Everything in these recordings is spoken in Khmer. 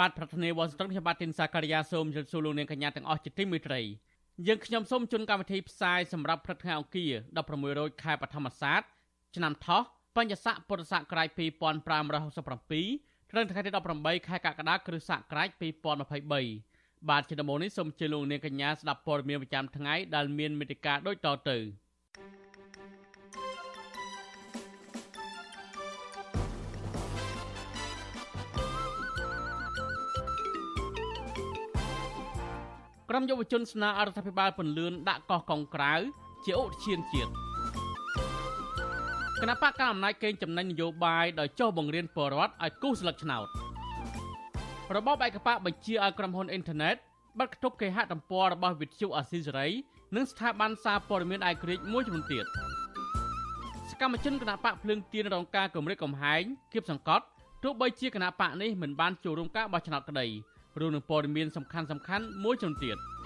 បាទប្រធានាទីវ៉ាស៊ីនតោនខ្ញុំបាទទីនសាការីយ៉ាសូមជម្រាបសួរលោកនាងកញ្ញាទាំងអស់ជាទីមេត្រីយើងខ្ញុំសូមជូនកម្មវិធីផ្សាយសម្រាប់ព្រឹកថ្ងៃអង្គារ16រោចខែបឋមសាទឆ្នាំថោះបញ្ញស័កពុទ្ធសករាជ2567ត្រូវថ្ងៃទី18ខែកក្កដាគ្រិស្តសករាជ2023បាទជាដំបូងនេះសូមជម្រាបលោកនាងកញ្ញាស្ដាប់ព័ត៌មានប្រចាំថ្ងៃដែលមានមេតិការដូចតទៅ ក្រុមយុវជនស្នើអរដ្ឋាភិបាលពន្លឿនដាក់កោះកុងក្រៅជាឧទាហរណ៍ជាតិគណៈបកកណ្ដាលអំណាចកេងចំណេញនយោបាយដោយចុះបង្រៀនពលរដ្ឋឲ្យគូសស្លឹកឆ្នោតរបបឯកបកបញ្ជាឲ្យក្រុមហ៊ុនអ៊ីនធឺណិតបិទគប់គេហទំព័ររបស់វិទ្យុអាស៊ីសេរីនិងស្ថាប័នសារព័ត៌មានឯករាជ្យមួយចំនួនទៀតសកម្មជនគណៈបកភ្លើងទៀនរងការគម្រិតកំហែងគៀបសង្កត់ទោះបីជាគណៈបកនេះមិនបានចូលរួមការបោះឆ្នោតក្តី រួមនឹងព័ត៌មានសំខាន់សំខាន់មួយចំនួនទៀត។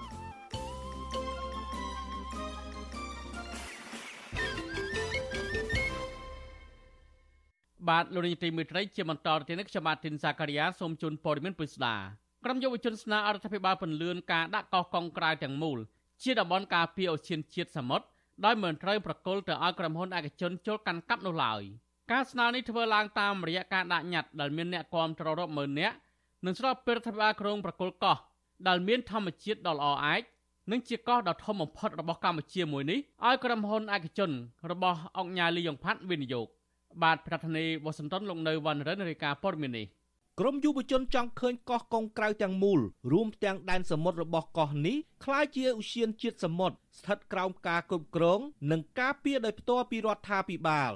បាទលោកនាយទីមេត្រីជាបន្តទៅនេះខ្ញុំបាទទីនសាការីយ៉ាសូមជូនព័ត៌មានពិស្ដាក្រុមយុវជនស្នើអរដ្ឋាភិបាលពន្លឿនការដាក់កោះកុងក្រៅទាំងមូលជាតំបន់ការពារអូសៀនជាតិសមុទ្រដោយមិនត្រូវប្រកុលទៅឲ្យក្រុមហ៊ុនឯកជនចូលកាន់កាប់នោះឡើយការស្នើនេះធ្វើឡើងតាមរយៈការដាក់ញត្តិដែលមានអ្នកគាំទ្ររាប់ម៉ឺននាក់ និងស្របពេលរដ្ឋាភិបាលក្រុងប្រកុលកោះដែលមានធម្មជាតិដ៏ល្អឯកនិងជាកោះដ៏ធំបំផុតរបស់កម្ពុជាមួយនេះឲ្យក្រុមហ៊ុនឯកជនរបស់អង្គការលីយ៉ុងផាត់វិនិយោគបាទប្រធានាធិបតីវ៉ាស៊ីនតោនលោកនៅវណ្ណរិនរាយការណ៍ព័ត៌មាននេះក្រមយុវជនចង់ឃើញកោះកុងក្រៅទាំងមូលរួមទាំងដែនសមុទ្ររបស់កោះនេះคล้ายជាឧស្សាហជាតិសមុទ្រស្ថិតក្រោមការគ្រប់គ្រងនិងការពារដោយផ្ទាល់ពីរដ្ឋាភិបាល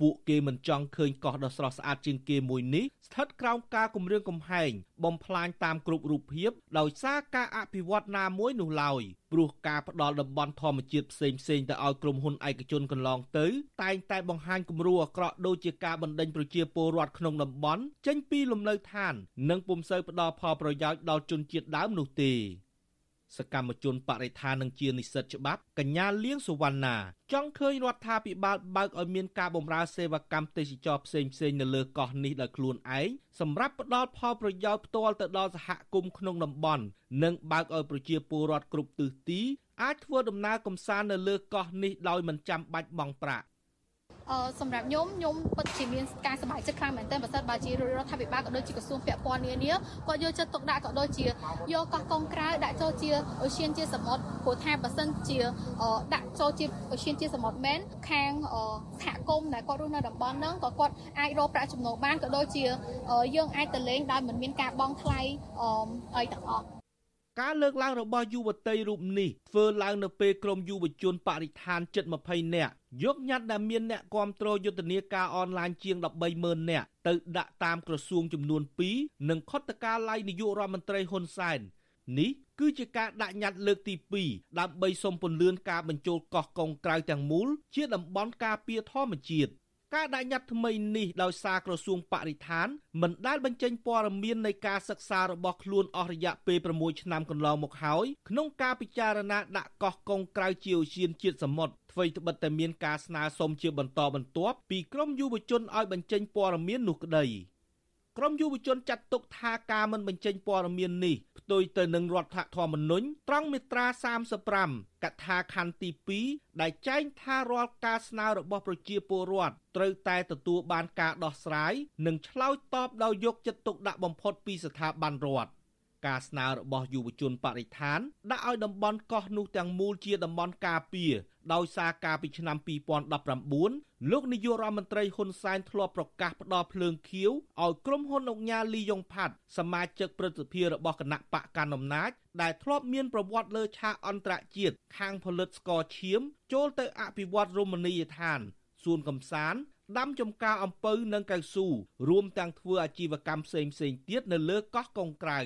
ពួកគេមិនចង់ឃើញកោះដ៏ស្រស់ស្អាតជាងគេមួយនេះស្ថិតក្រោមការគម្រាមកំហែងបំផ្លាញតាមគ្រប់រូបភាពដោយសារការអភិវឌ្ឍណាមួយនោះឡើយព្រោះការផ្ដល់តំបន់ធម្មជាតិផ្សេងផ្សេងទៅឲ្យក្រុមហ៊ុនឯកជនកន្លងទៅ តែងតែបង្ហាញគំរូអាក្រក់ដូចជាការបណ្ដេញប្រជាពលរដ្ឋក្នុងតំបន់ចេញពីលំនៅឋាន និងពុំសូវផ្ដល់ផលប្រយោជន៍ដល់ជនជាតិដើមនោះទេ សកម្មជនបរិស្ថាននិងជានិស្សិតច្បាប់កញ្ញាលៀងសុវណ្ណាចង់ឃើញរដ្ឋាភិបាលបើកឲ្យមានការបម្រើសេវាកម្មទេសចរផ្សេងផ្សេងនៅលើកោះនេះដោយខ្លួនឯងសម្រាប់ផ្ដល់ផលប្រយោជន៍ផ្ទាល់ទៅដល់សហគមន៍ក្នុងតំបន់និងបើកឲ្យប្រជាពលរដ្ឋគ្រប់ទិសទីអាចធ្វើដំណើរកម្សាន្តនៅលើកោះនេះដោយមិនចាំបាច់បង់ប្រាក់ សម្រាប់ខ្ញុំខ្ញុំពិតជាមានការសប្បាយចិត្តខ្លាំងមែនទែនបើសិនបើជារដ្ឋាភិបាលក៏ដូចជាក្រសួងពាក់ព័ន្ធនានាគាត់យកចិត្តទុកដាក់ក៏ដូចជាយកកោះកុងក្រៅដាក់ចូលជាអូសៀនជាសមុទ្រព្រោះថាបើសិនជាដាក់ចូលជាអូសៀនជាសមុទ្រមែនខាងសហគមន៍ដែលគាត់រស់នៅតំបន់ហ្នឹងក៏គាត់អាចរកប្រាក់ចំណូលបានក៏ដូចជាយើងអាចទៅលេងដោយមិនមានការបង់ថ្លៃអីទាំងអស់ ការលើកឡើងរបស់យុវតីរូបនេះធ្វើឡើងនៅពេលក្រុមយុវជនបរិស្ថានជិត20នាក់យកញត្តិដែលមានអ្នកគាំទ្រយុទ្ធនាការអនឡាញជាង130,000នាក់ទៅដាក់តាមក្រសួងចំនួន2និងខុទ្ទកាល័យនាយករដ្ឋមន្ត្រីហ៊ុនសែននេះគឺជាការដាក់ញត្តិលើកទី2ដើម្បីសុំពន្លឿនការបញ្ចូលកោះកុងក្រៅទាំងមូលជាតំបន់ការពារធម្មជាតិ ការដាក់ញត្តិថ្មីនេះដោយសារក្រសួងបរិស្ថានមិនដែលបញ្ចេញព័ត៌មាននៃការសិក្សារបស់ខ្លួនអស់រយៈពេល6ឆ្នាំកន្លងមកហើយក្នុងការពិចារណាដាក់កោះកុងក្រៅជាឧស្សាហជាតិសមុទ្រអ្វីត្បិតតែមានការស្នើសុំជាបន្តបន្ទាប់ពីក្រមយុវជនឲ្យបញ្ចេញព័ត៌មាននោះក្តី ក្រមយុវជនចាត់ទុកថាការមិនបញ្ចេញព័ត៌មាននេះផ្ទុយទៅនឹងរដ្ឋធម្មនុញ្ញត្រង់មាត្រា35កថាខណ្ឌទី2ដែលចែងថារាល់ការស្នើរបស់ប្រជាពលរដ្ឋត្រូវតែទទួលបានការដោះស្រាយនិងឆ្លើយតបដោយយកចិត្តទុកដាក់បំផុតពីស្ថាប័នរដ្ឋការស្នើរបស់យុវជនបរិស្ថានដាក់ឲ្យតំបន់កោះនោះទាំងមូលជាតំបន់ការពារដោយសារការពីឆ្នាំ2019 លោកនាយករដ្ឋមន្ត្រីហ៊ុនសែនធ្លាប់ប្រកាសផ្ដល់ភ្លើងខៀវឲ្យក្រុមហ៊ុនអង្គការលីយ៉ុងផាត់សមាជិកព្រឹទ្ធសភារបស់គណៈបកកណ្ដាលអំណាចដែលធ្លាប់មានប្រវត្តិលើឆាកអន្តរជាតិខាងផលិតស្ករឈាម ចូលទៅអភិវឌ្ឍរមណីយដ្ឋានសួនកំសាន្តដាំចំការអំពៅនិងកៅស៊ូរួមទាំងធ្វើអាជីវកម្មផ្សេងៗទៀតនៅលើកោះកុងក្រៅ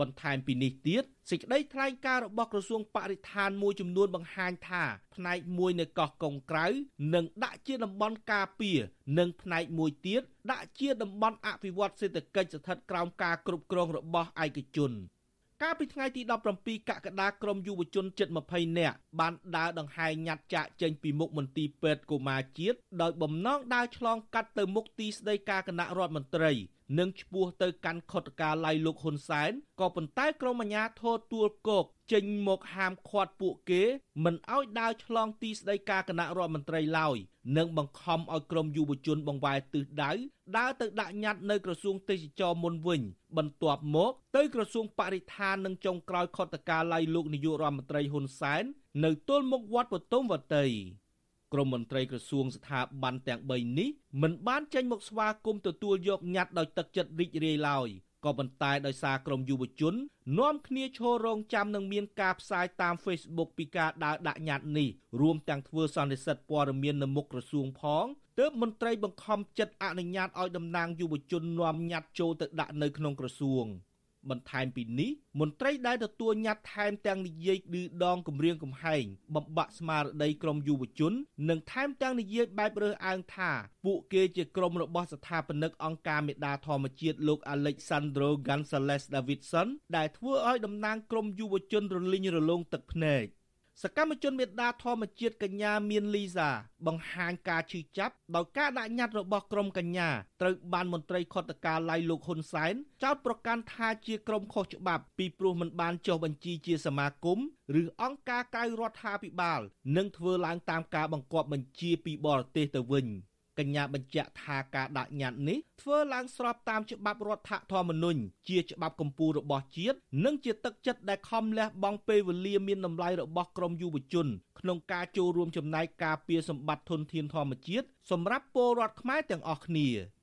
បន្ថែមពីនេះទៀតសេចក្តីថ្លែងការណ៍របស់ក្រសួងបរិស្ថានមួយចំនួនបង្ហាញថាផ្នែកមួយនៃកោះកុងក្រៅនឹងដាក់ជាតំបន់ការពារនិងផ្នែកមួយទៀតដាក់ជាតំបន់អភិវឌ្ឍសេដ្ឋកិច្ចស្ថិតក្រោមការគ្រប់គ្រងរបស់ឯកជនកាលពីថ្ងៃទី17កក្កដាក្រមយុវជនជិត20នាក់បានដើរដង្ហែញ៉ាត់ចាក់ចេញពីមុខមន្ទីរពេទ្យកុមារជាតិដោយបំណងដើរឆ្លងកាត់ទៅមុខទីស្តីការគណៈរដ្ឋមន្ត្រីនិងឈ្មោះទៅកាន់ខុទ្ទកាល័យលោកហ៊ុនសែនក៏ប៉ុន្តែក្រមអាជ្ញាធរទួលគោកចេញមកហាមឃាត់ពួកគេ មិនឲ្យដើរឆ្លងទីស្តីការគណៈរដ្ឋមន្ត្រីឡើយនិងបង្ខំឲ្យក្រមយុវជនបង្វែរទិសដៅដើរទៅដាក់ញត្តិនៅក្រសួងទេសចរមុនវិញ បន្ទាប់មកទៅក្រសួងបរិស្ថាននិងចុងក្រោយខុទ្ទកាល័យលោកនាយករដ្ឋមន្ត្រីហ៊ុនសែននៅទល់មុខវត្តបទុមវតី ក្រមមន្ត្រីក្រសួងស្ថាប័នទាំង3នេះមិនបានចេញមកស្វាគមន៍ទទួលយកញត្តិដោយទឹកចិត្តរីករាយឡើយក៏ប៉ុន្តែដោយសារក្រមយុវជននាំគ្នាឈររងចាំនឹងមានការផ្សាយតាម Facebook ពីការដើរដាក់ញត្តិនេះរួមទាំងធ្វើសន្និសីទព័ត៌មាននៅមុខក្រសួងផងទើបមន្ត្រីបង្ខំចិត្តអនុញ្ញាតឲ្យតំណាងយុវជននាំញត្តិចូលទៅដាក់នៅក្នុងក្រសួង។ បន្ថែមពីនេះមន្ត្រីដែលទទួលញត្តិថែមទាំងនិយាយឌឺដងគម្រាមកំហែងបំបាក់ស្មារតីក្រមយុវជន និងថែមទាំងនិយាយបែបរើសអើងថាពួកគេជាក្រុមរបស់ស្ថាបនិកអង្គការមេដាធម្មជាតិលោក Alexandro Gonzalez Davidson ដែលធ្វើឲ្យតំណាងក្រមយុវជនរលីងរលោងទឹកភ្នែក សកម្មជនមេដាធម្មជាតិកញ្ញាមានលីសា បង្ហាញការឈឺចាប់ដោយការដាក់ញត្តិរបស់ក្រុមកញ្ញាត្រូវបានមន្ត្រីខុទ្ទកាល័យលោកហ៊ុនសែនចោទប្រកាន់ថាជាក្រុមខុសច្បាប់ពីព្រោះមិនបានចុះបញ្ជីជាសមាគមឬអង្គការក្រៅរដ្ឋាភិបាល និងធ្វើឡើងតាមការបង្គាប់បញ្ជាពីបរទេសទៅវិញ។ កញ្ញាបញ្ជាក់ថាការដាក់ញត្តិនេះធ្វើឡើងស្របតាមច្បាប់រដ្ឋធម្មនុញ្ញជាច្បាប់កម្ពុជារបស់ជាតិនិងជាទឹកចិត្តដែលខំលះបង់ពេលវេលាមានតម្លៃរបស់ក្រមយុវជន ក្នុងការចូលរួមចំណែកការពារសម្បត្តិធនធានធម្មជាតិសម្រាប់ពលរដ្ឋខ្មែរទាំងអស់គ្នា។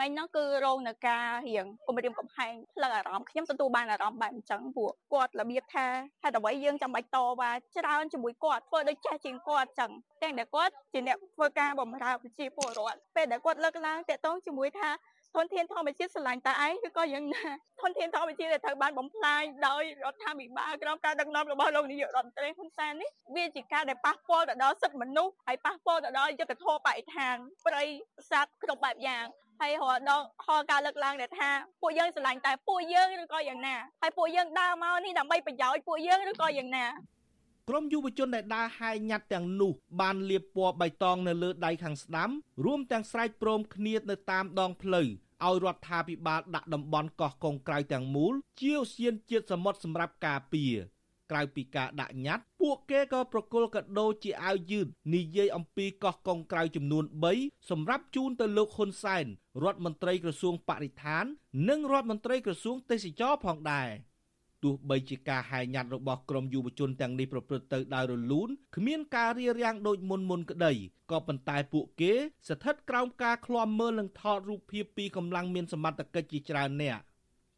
មិញហ្នឹងគឺរងនឹងការរៀងគំរាមកំហែងផ្លូវអារម្មណ៍ខ្ញុំទទួលបានអារម្មណ៍បែបអញ្ចឹងពួកគាត់របៀបថាហេតុអ្វីយើងចាំបាច់តវ៉ាច្រើនជាមួយគាត់ធ្វើដូចចេះជាងគាត់អញ្ចឹងទាំងតែគាត់ជាអ្នកធ្វើការបម្រើប្រជាពលរដ្ឋពេលដែលគាត់លើកឡើងតាក់ទងជាមួយថាធនធានធម្មជាតិស្រឡាញ់តែឯងឬក៏យ៉ាងណាធនធានធម្មជាតិដែលត្រូវបានបំផ្លាញដោយរដ្ឋាភិបាលក្រោមការដឹកនាំរបស់លោកនាយករដ្ឋមន្ត្រីហ៊ុនសែននេះវាជាការដែលប៉ះពាល់ទៅដល់សិទ្ធិមនុស្សហើយប៉ះពាល់ទៅដល់យុត្តិធម៌បរិស្ថានព្រៃសត្វគ្រប់បែបយ៉ាង ហើយរហដងខលការលើកឡើងដែលថាពួកយើងស្រឡាញ់តែពួកយើងឬក៏យ៉ាងណាហើយពួកយើងដើរមកនេះដើម្បីប្រយោជន៍ពួកយើងឬក៏យ៉ាងណាក្រុមយុវជនដែលដើរហែញ៉ាត់ទាំងនោះបានលាបពណ៌បៃតងនៅលើដៃខាងស្ដាំរួមទាំងស្រែកព្រមគ្នានៅតាមដងផ្លូវឲ្យរដ្ឋាភិបាលដាក់តំបន់កោះកុងក្រៅទាំងមូលជាឧស្សាហជាតិសមុទ្រសម្រាប់ការពារ ក្រៅពីការដាក់ញត្តិពួកគេក៏ប្រគល់កាដូជាអាវយឺតនិយាយអំពីកោះកុងក្រៅចំនួន3សម្រាប់ជូនទៅលោកហ៊ុនសែនរដ្ឋមន្ត្រីក្រសួងបរិស្ថាន និងរដ្ឋមន្ត្រីក្រសួងទេសចរផងដែរទោះបីជាការហែញ៉ាត់របស់ក្រមយុវជនទាំងនេះប្រព្រឹត្តទៅដោយរលូនគ្មានការរារាំងដូចមុនមុនក្តីក៏ប៉ុន្តែពួកគេស្ថិតក្រោមការឃ្លាំមើលនិងថតរូបភាពពីកម្លាំងមានសមត្ថកិច្ចជាច្រើនអ្នក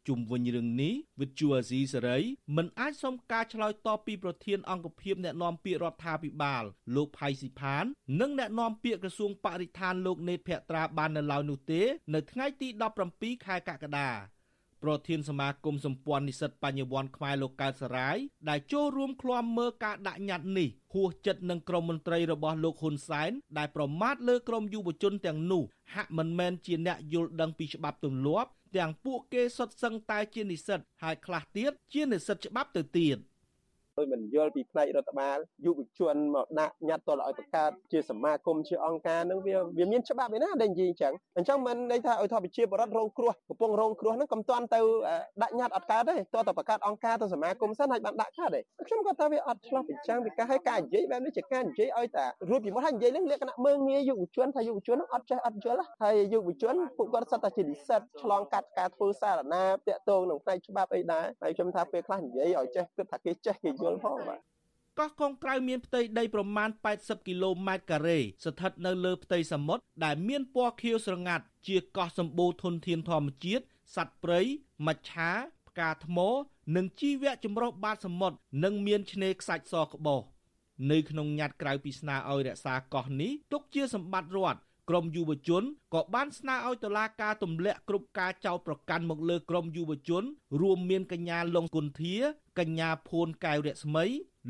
ជុំវិញរឿងនេះវិទ្យុអាស៊ីសេរីមិនអាចសុំការឆ្លើយតបពីប្រធានអង្គភិបអ្នកណែនាំពាក្យរដ្ឋាភិបាលលោកផៃស៊ីផាន និងអ្នកណែនាំពាក្យក្រសួងបរិស្ថានលោកណេតភក្ត្រាបាននៅឡើយនោះទេ នៅថ្ងៃទី17ខែកក្កដាប្រធានសមាគមសម្ព័ន្ធនិស្សិតបញ្ញវន្តខ្មែរលោកកើតសរាយដែលចូលរួមឃ្លាំមើលការដាក់ញត្តិនេះហួសចិត្តនឹងក្រមមន្ត្រីរបស់លោកហ៊ុនសែនដែលប្រមាថលើក្រមយុវជនទាំងនោះហាក់មិនមែនជាអ្នកយល់ដឹងពីច្បាប់ទម្លាប់ ទាំងពួកគេសុទ្ធសឹងតែជានិស្សិតហើយខ្លះទៀតជានិស្សិតច្បាប់ទៅទៀត ដោយមិនយល់ពីផ្នែករដ្ឋបាលយុវជនមកដាក់ញត្តិទល់ឲ្យបង្កើតជាសមាគមជាអង្គការនឹងវាវាមានច្បាប់ឯណាដែលនិយាយអញ្ចឹងអញ្ចឹងមិនន័យថាឲ្យថាប្រជាពលរដ្ឋរងគ្រោះកំពុងរងគ្រោះហ្នឹងកំតាន់ទៅដាក់ញត្តិអត់កើតទេតើតបង្កើតអង្គការទៅសមាគមសិនហើយបានដាក់កើតទេខ្ញុំគាត់ថាវាអត់ឆ្លោះពីចាំងពីការឲ្យការនិយាយបែបនេះជាការនិយាយឲ្យតែរួចពីមុនហើយនិយាយនឹងលក្ខណៈមើងងាយយុវជនថាយុវជនហ្នឹងអត់ចេះអត់យល់ហើយយុវជនពួកគាត់សិតតែជានិស្សិតឆ្លងកាត់ការធ្វើសារណាតាក់ទងនឹងផ្នែកច្បាប់អីដែរហើយខ្ញុំថាពេលខ្លះនិយាយឲ្យចេះគិតថាគេចេះគេយល់ផងបាទកោះកុងក្រៅមានផ្ទៃដីប្រមាណ80គីឡូម៉ែត្រការ៉េស្ថិតនៅលើផ្ទៃសមុទ្រដែលមានពណ៌ខៀវស្រងាត់ជាកោះសម្បូរធនធានធម្មជាតិសត្វព្រៃមច្ឆាផ្កាថ្ម និងជីវៈចម្រុះបាតសមុទ្រនិងមានឆ្នេរខ្សាច់សក្បោសនៅក្នុងញត្តិក្រៅពីស្នើឲ្យរក្សាកោះនេះទុកជាសម្បត្តិរដ្ឋក្រមយុវជនក៏បានស្នើឲ្យតុលាការទម្លាក់គ្រប់ការចោទប្រកាន់មកលើក្រមយុវជន រួមមានកញ្ញាលងគុន្ធា កញ្ញាភួនកែវរស្មី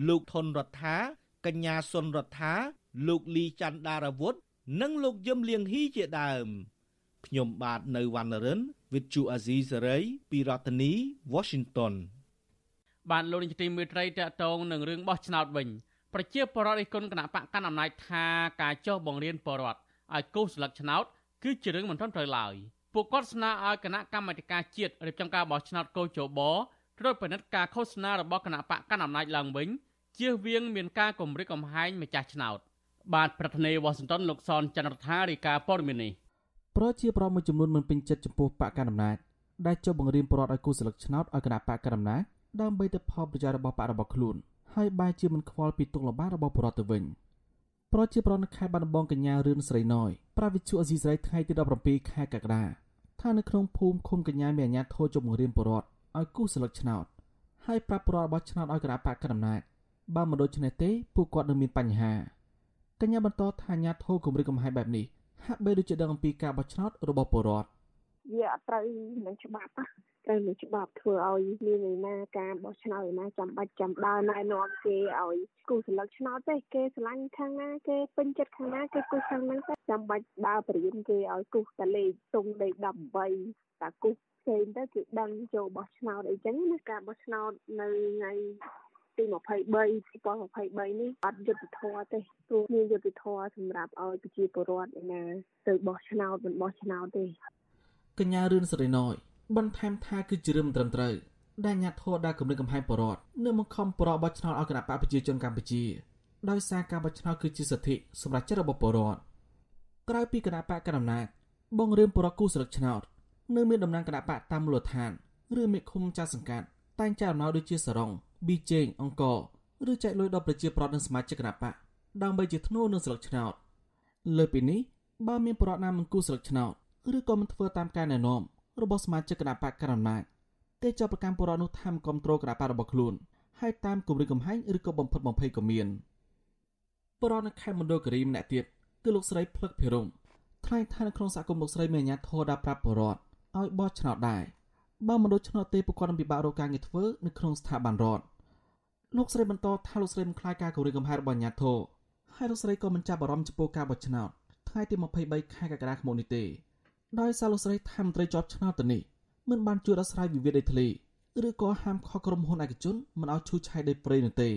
លោកថនរដ្ឋាកញ្ញាសុនរដ្ឋាលោកលីច័ន្ទដារាវុធនិងលោកយឹមលៀងហ៊ីជាដើមខ្ញុំបាទនៅវណ្ណរិន With Chu Azizi Saray ពីរដ្ឋធានី Washington បានលោកនាយកទីមេត្រីតកតងនឹងរឿងបោះឆ្នោតវិញប្រជាពលរដ្ឋឯគុណគណៈបកកាន់អំណាចថាការចុះបង្រៀនពលរដ្ឋឲ្យគូសស្លឹកឆ្នោតគឺជារឿងមិនទាន់ត្រូវឡើយពួកគាត់ស្នើឲ្យគណៈកម្មាធិការជាតិរៀបចំការបោះឆ្នោតកោជប ត្រួតពិនិត្យការឃោសនារបស់គណៈបកកាន់អំណាចឡើងវិញជៀសវាងមានការគម្រិតកំហែងម្ចាស់ឆ្នោតបាទប្រធានាធិបតីវ៉ាស៊ីនតោនលោកសនចន្ទរដ្ឋារាយការណ៍ព័ត៌មាននេះប្រជាប្រដ្ឋមួយចំនួនមិនពេញចិត្តចំពោះបកកណ្ដាលអំណាចដែលចុះបង្រៀនប្រដ្ឋឲ្យគូសស្លឹកឆ្នោតឲ្យគណៈបកកណ្ដាលអំណាចដើម្បីទៅផលប្រយោជន៍របស់បករបស់ខ្លួនហើយបែរជាមិនខ្វល់ពីទុកលំបាករបស់ប្រជាពលរដ្ឋទៅវិញប្រជាប្រដ្ឋនៅខេត្តបាត់ដំបងកញ្ញារឿនស្រីណយប្រាវិទ្យុអេស៊ីសរ៉ៃថ្ងៃទី17ខែកក្កដាថានៅក្នុងភូមិឃុំកញ្ញាមានអាជ្ញាធរជុំបង្រៀនប្រជាពលរដ្ឋ ឲ្យគូសស្លឹកឆ្នោតហើយប្រាប់ប្រជាពលរដ្ឋរបស់ឆ្នោតឲ្យគណៈបកកណ្ដាលអំណាចបើមិនដូច្នេះទេពួកគាត់នឹងមានបញ្ហាកញ្ញាបន្តថាអាញាធរគម្រិតកំហែងបែបនេះហាក់បីដូចជាដឹងអំពីការបោះឆ្នោតរបស់ពលរដ្ឋវាអត់ត្រូវនឹងច្បាប់ត្រូវនឹងច្បាប់ធ្វើឲ្យមានឯណាការបោះឆ្នោតឯណាចាំបាច់ចាំដើរណែនាំគេឲ្យគូសន្លឹកឆ្នោតទេគេស្រឡាញ់ខាងណាគេពេញចិត្តខាងណាគេគូសខាងហ្នឹងទេចាំបាច់ដើរបរៀនគេឲ្យគូសតលេខទុងលេខ18តាគូសផ្សេងទៅគេដឹងចូលបោះឆ្នោតអីចឹងណាការបោះឆ្នោតនៅថ្ងៃទី23 2023នេះអត់យុទ្ធធរទេព្រោះមានយុទ្ធធរសម្រាប់ឲ្យប្រជាពលរដ្ឋឯណាទៅបោះឆ្នោតមិនបោះឆ្នោតទេកញ្ញារឿនសេរីណយបន្ថែមថាគឺជារឿងមិនត្រឹមត្រូវដែលអាញាធរដែលគម្រិតកំហែងបរតនៅមកខំបរបោះឆ្នោតឲ្យគណៈបកប្រជាជនកម្ពុជាដោយសារការបោះឆ្នោតគឺជាសិទ្ធិសម្រាប់ចិត្តរបស់បរតក្រៅពីគណៈបកកណ្ដាលអំណាចបងរឿងបរតគូស្លឹកឆ្នោត នៅមានតំណាងគណៈបកតាមមូលដ្ឋានឬមេឃុំចាស់សង្កាត់តែងចែកអំណោយដូចជាសរងប៊ីចេងអង្គឬចែកលុយដល់ប្រជាប្រដ្ឋនិងសមាជិកគណៈបកដើម្បីជាធ្នូនឹងស្លឹកឆ្នោតលើពីនេះបើមានប្រដ្ឋណាមិនគូស្លឹកឆ្នោតឬក៏មិនធ្វើតាមការណែនាំរបស់សមាជិកគណៈបកកណ្ដាលអំណាចគេចាប់ប្រកាន់ប្រដ្ឋនោះថាមគ្រប់គ្រងគណៈបករបស់ខ្លួនហើយតាមគម្រិតកំហែងឬក៏បំផិតបំភ័យក៏មានប្រដ្ឋនៅខេត្តមណ្ឌលគិរីម្នាក់ទៀតគឺលោកស្រីភ្លឹកភិរមថ្លែងថានៅក្នុងសហគមន៍លោកស្រីមានអាញាធរដាក់ប្រាប់ប្រដ្ឋ ឲ្យបោះឆ្នោតដែរបើមិនដូច្នោះទេពួកគាត់នឹងពិបាករកការងារធ្វើនៅក្នុងស្ថាប័នរដ្ឋលោកស្រីបន្តថាលោកស្រីមិនខ្លាចការគម្រាមកំហែងរបស់អាញាធរហើយលោកស្រីក៏មិនចាប់អារម្មណ៍ចំពោះការបោះឆ្នោតថ្ងៃទី23ខែកក្កដាឆ្នាំនេះទេដោយសារលោកស្រីថាមន្ត្រីជាប់ឆ្នោតទៅនេះមិនបានជួយដោះស្រាយវិវាទដីធ្លីឬក៏ហាមខុសក្រុមហ៊ុនឯកជនមិនឲ្យឈូសឆាយដីព្រៃនោះទេ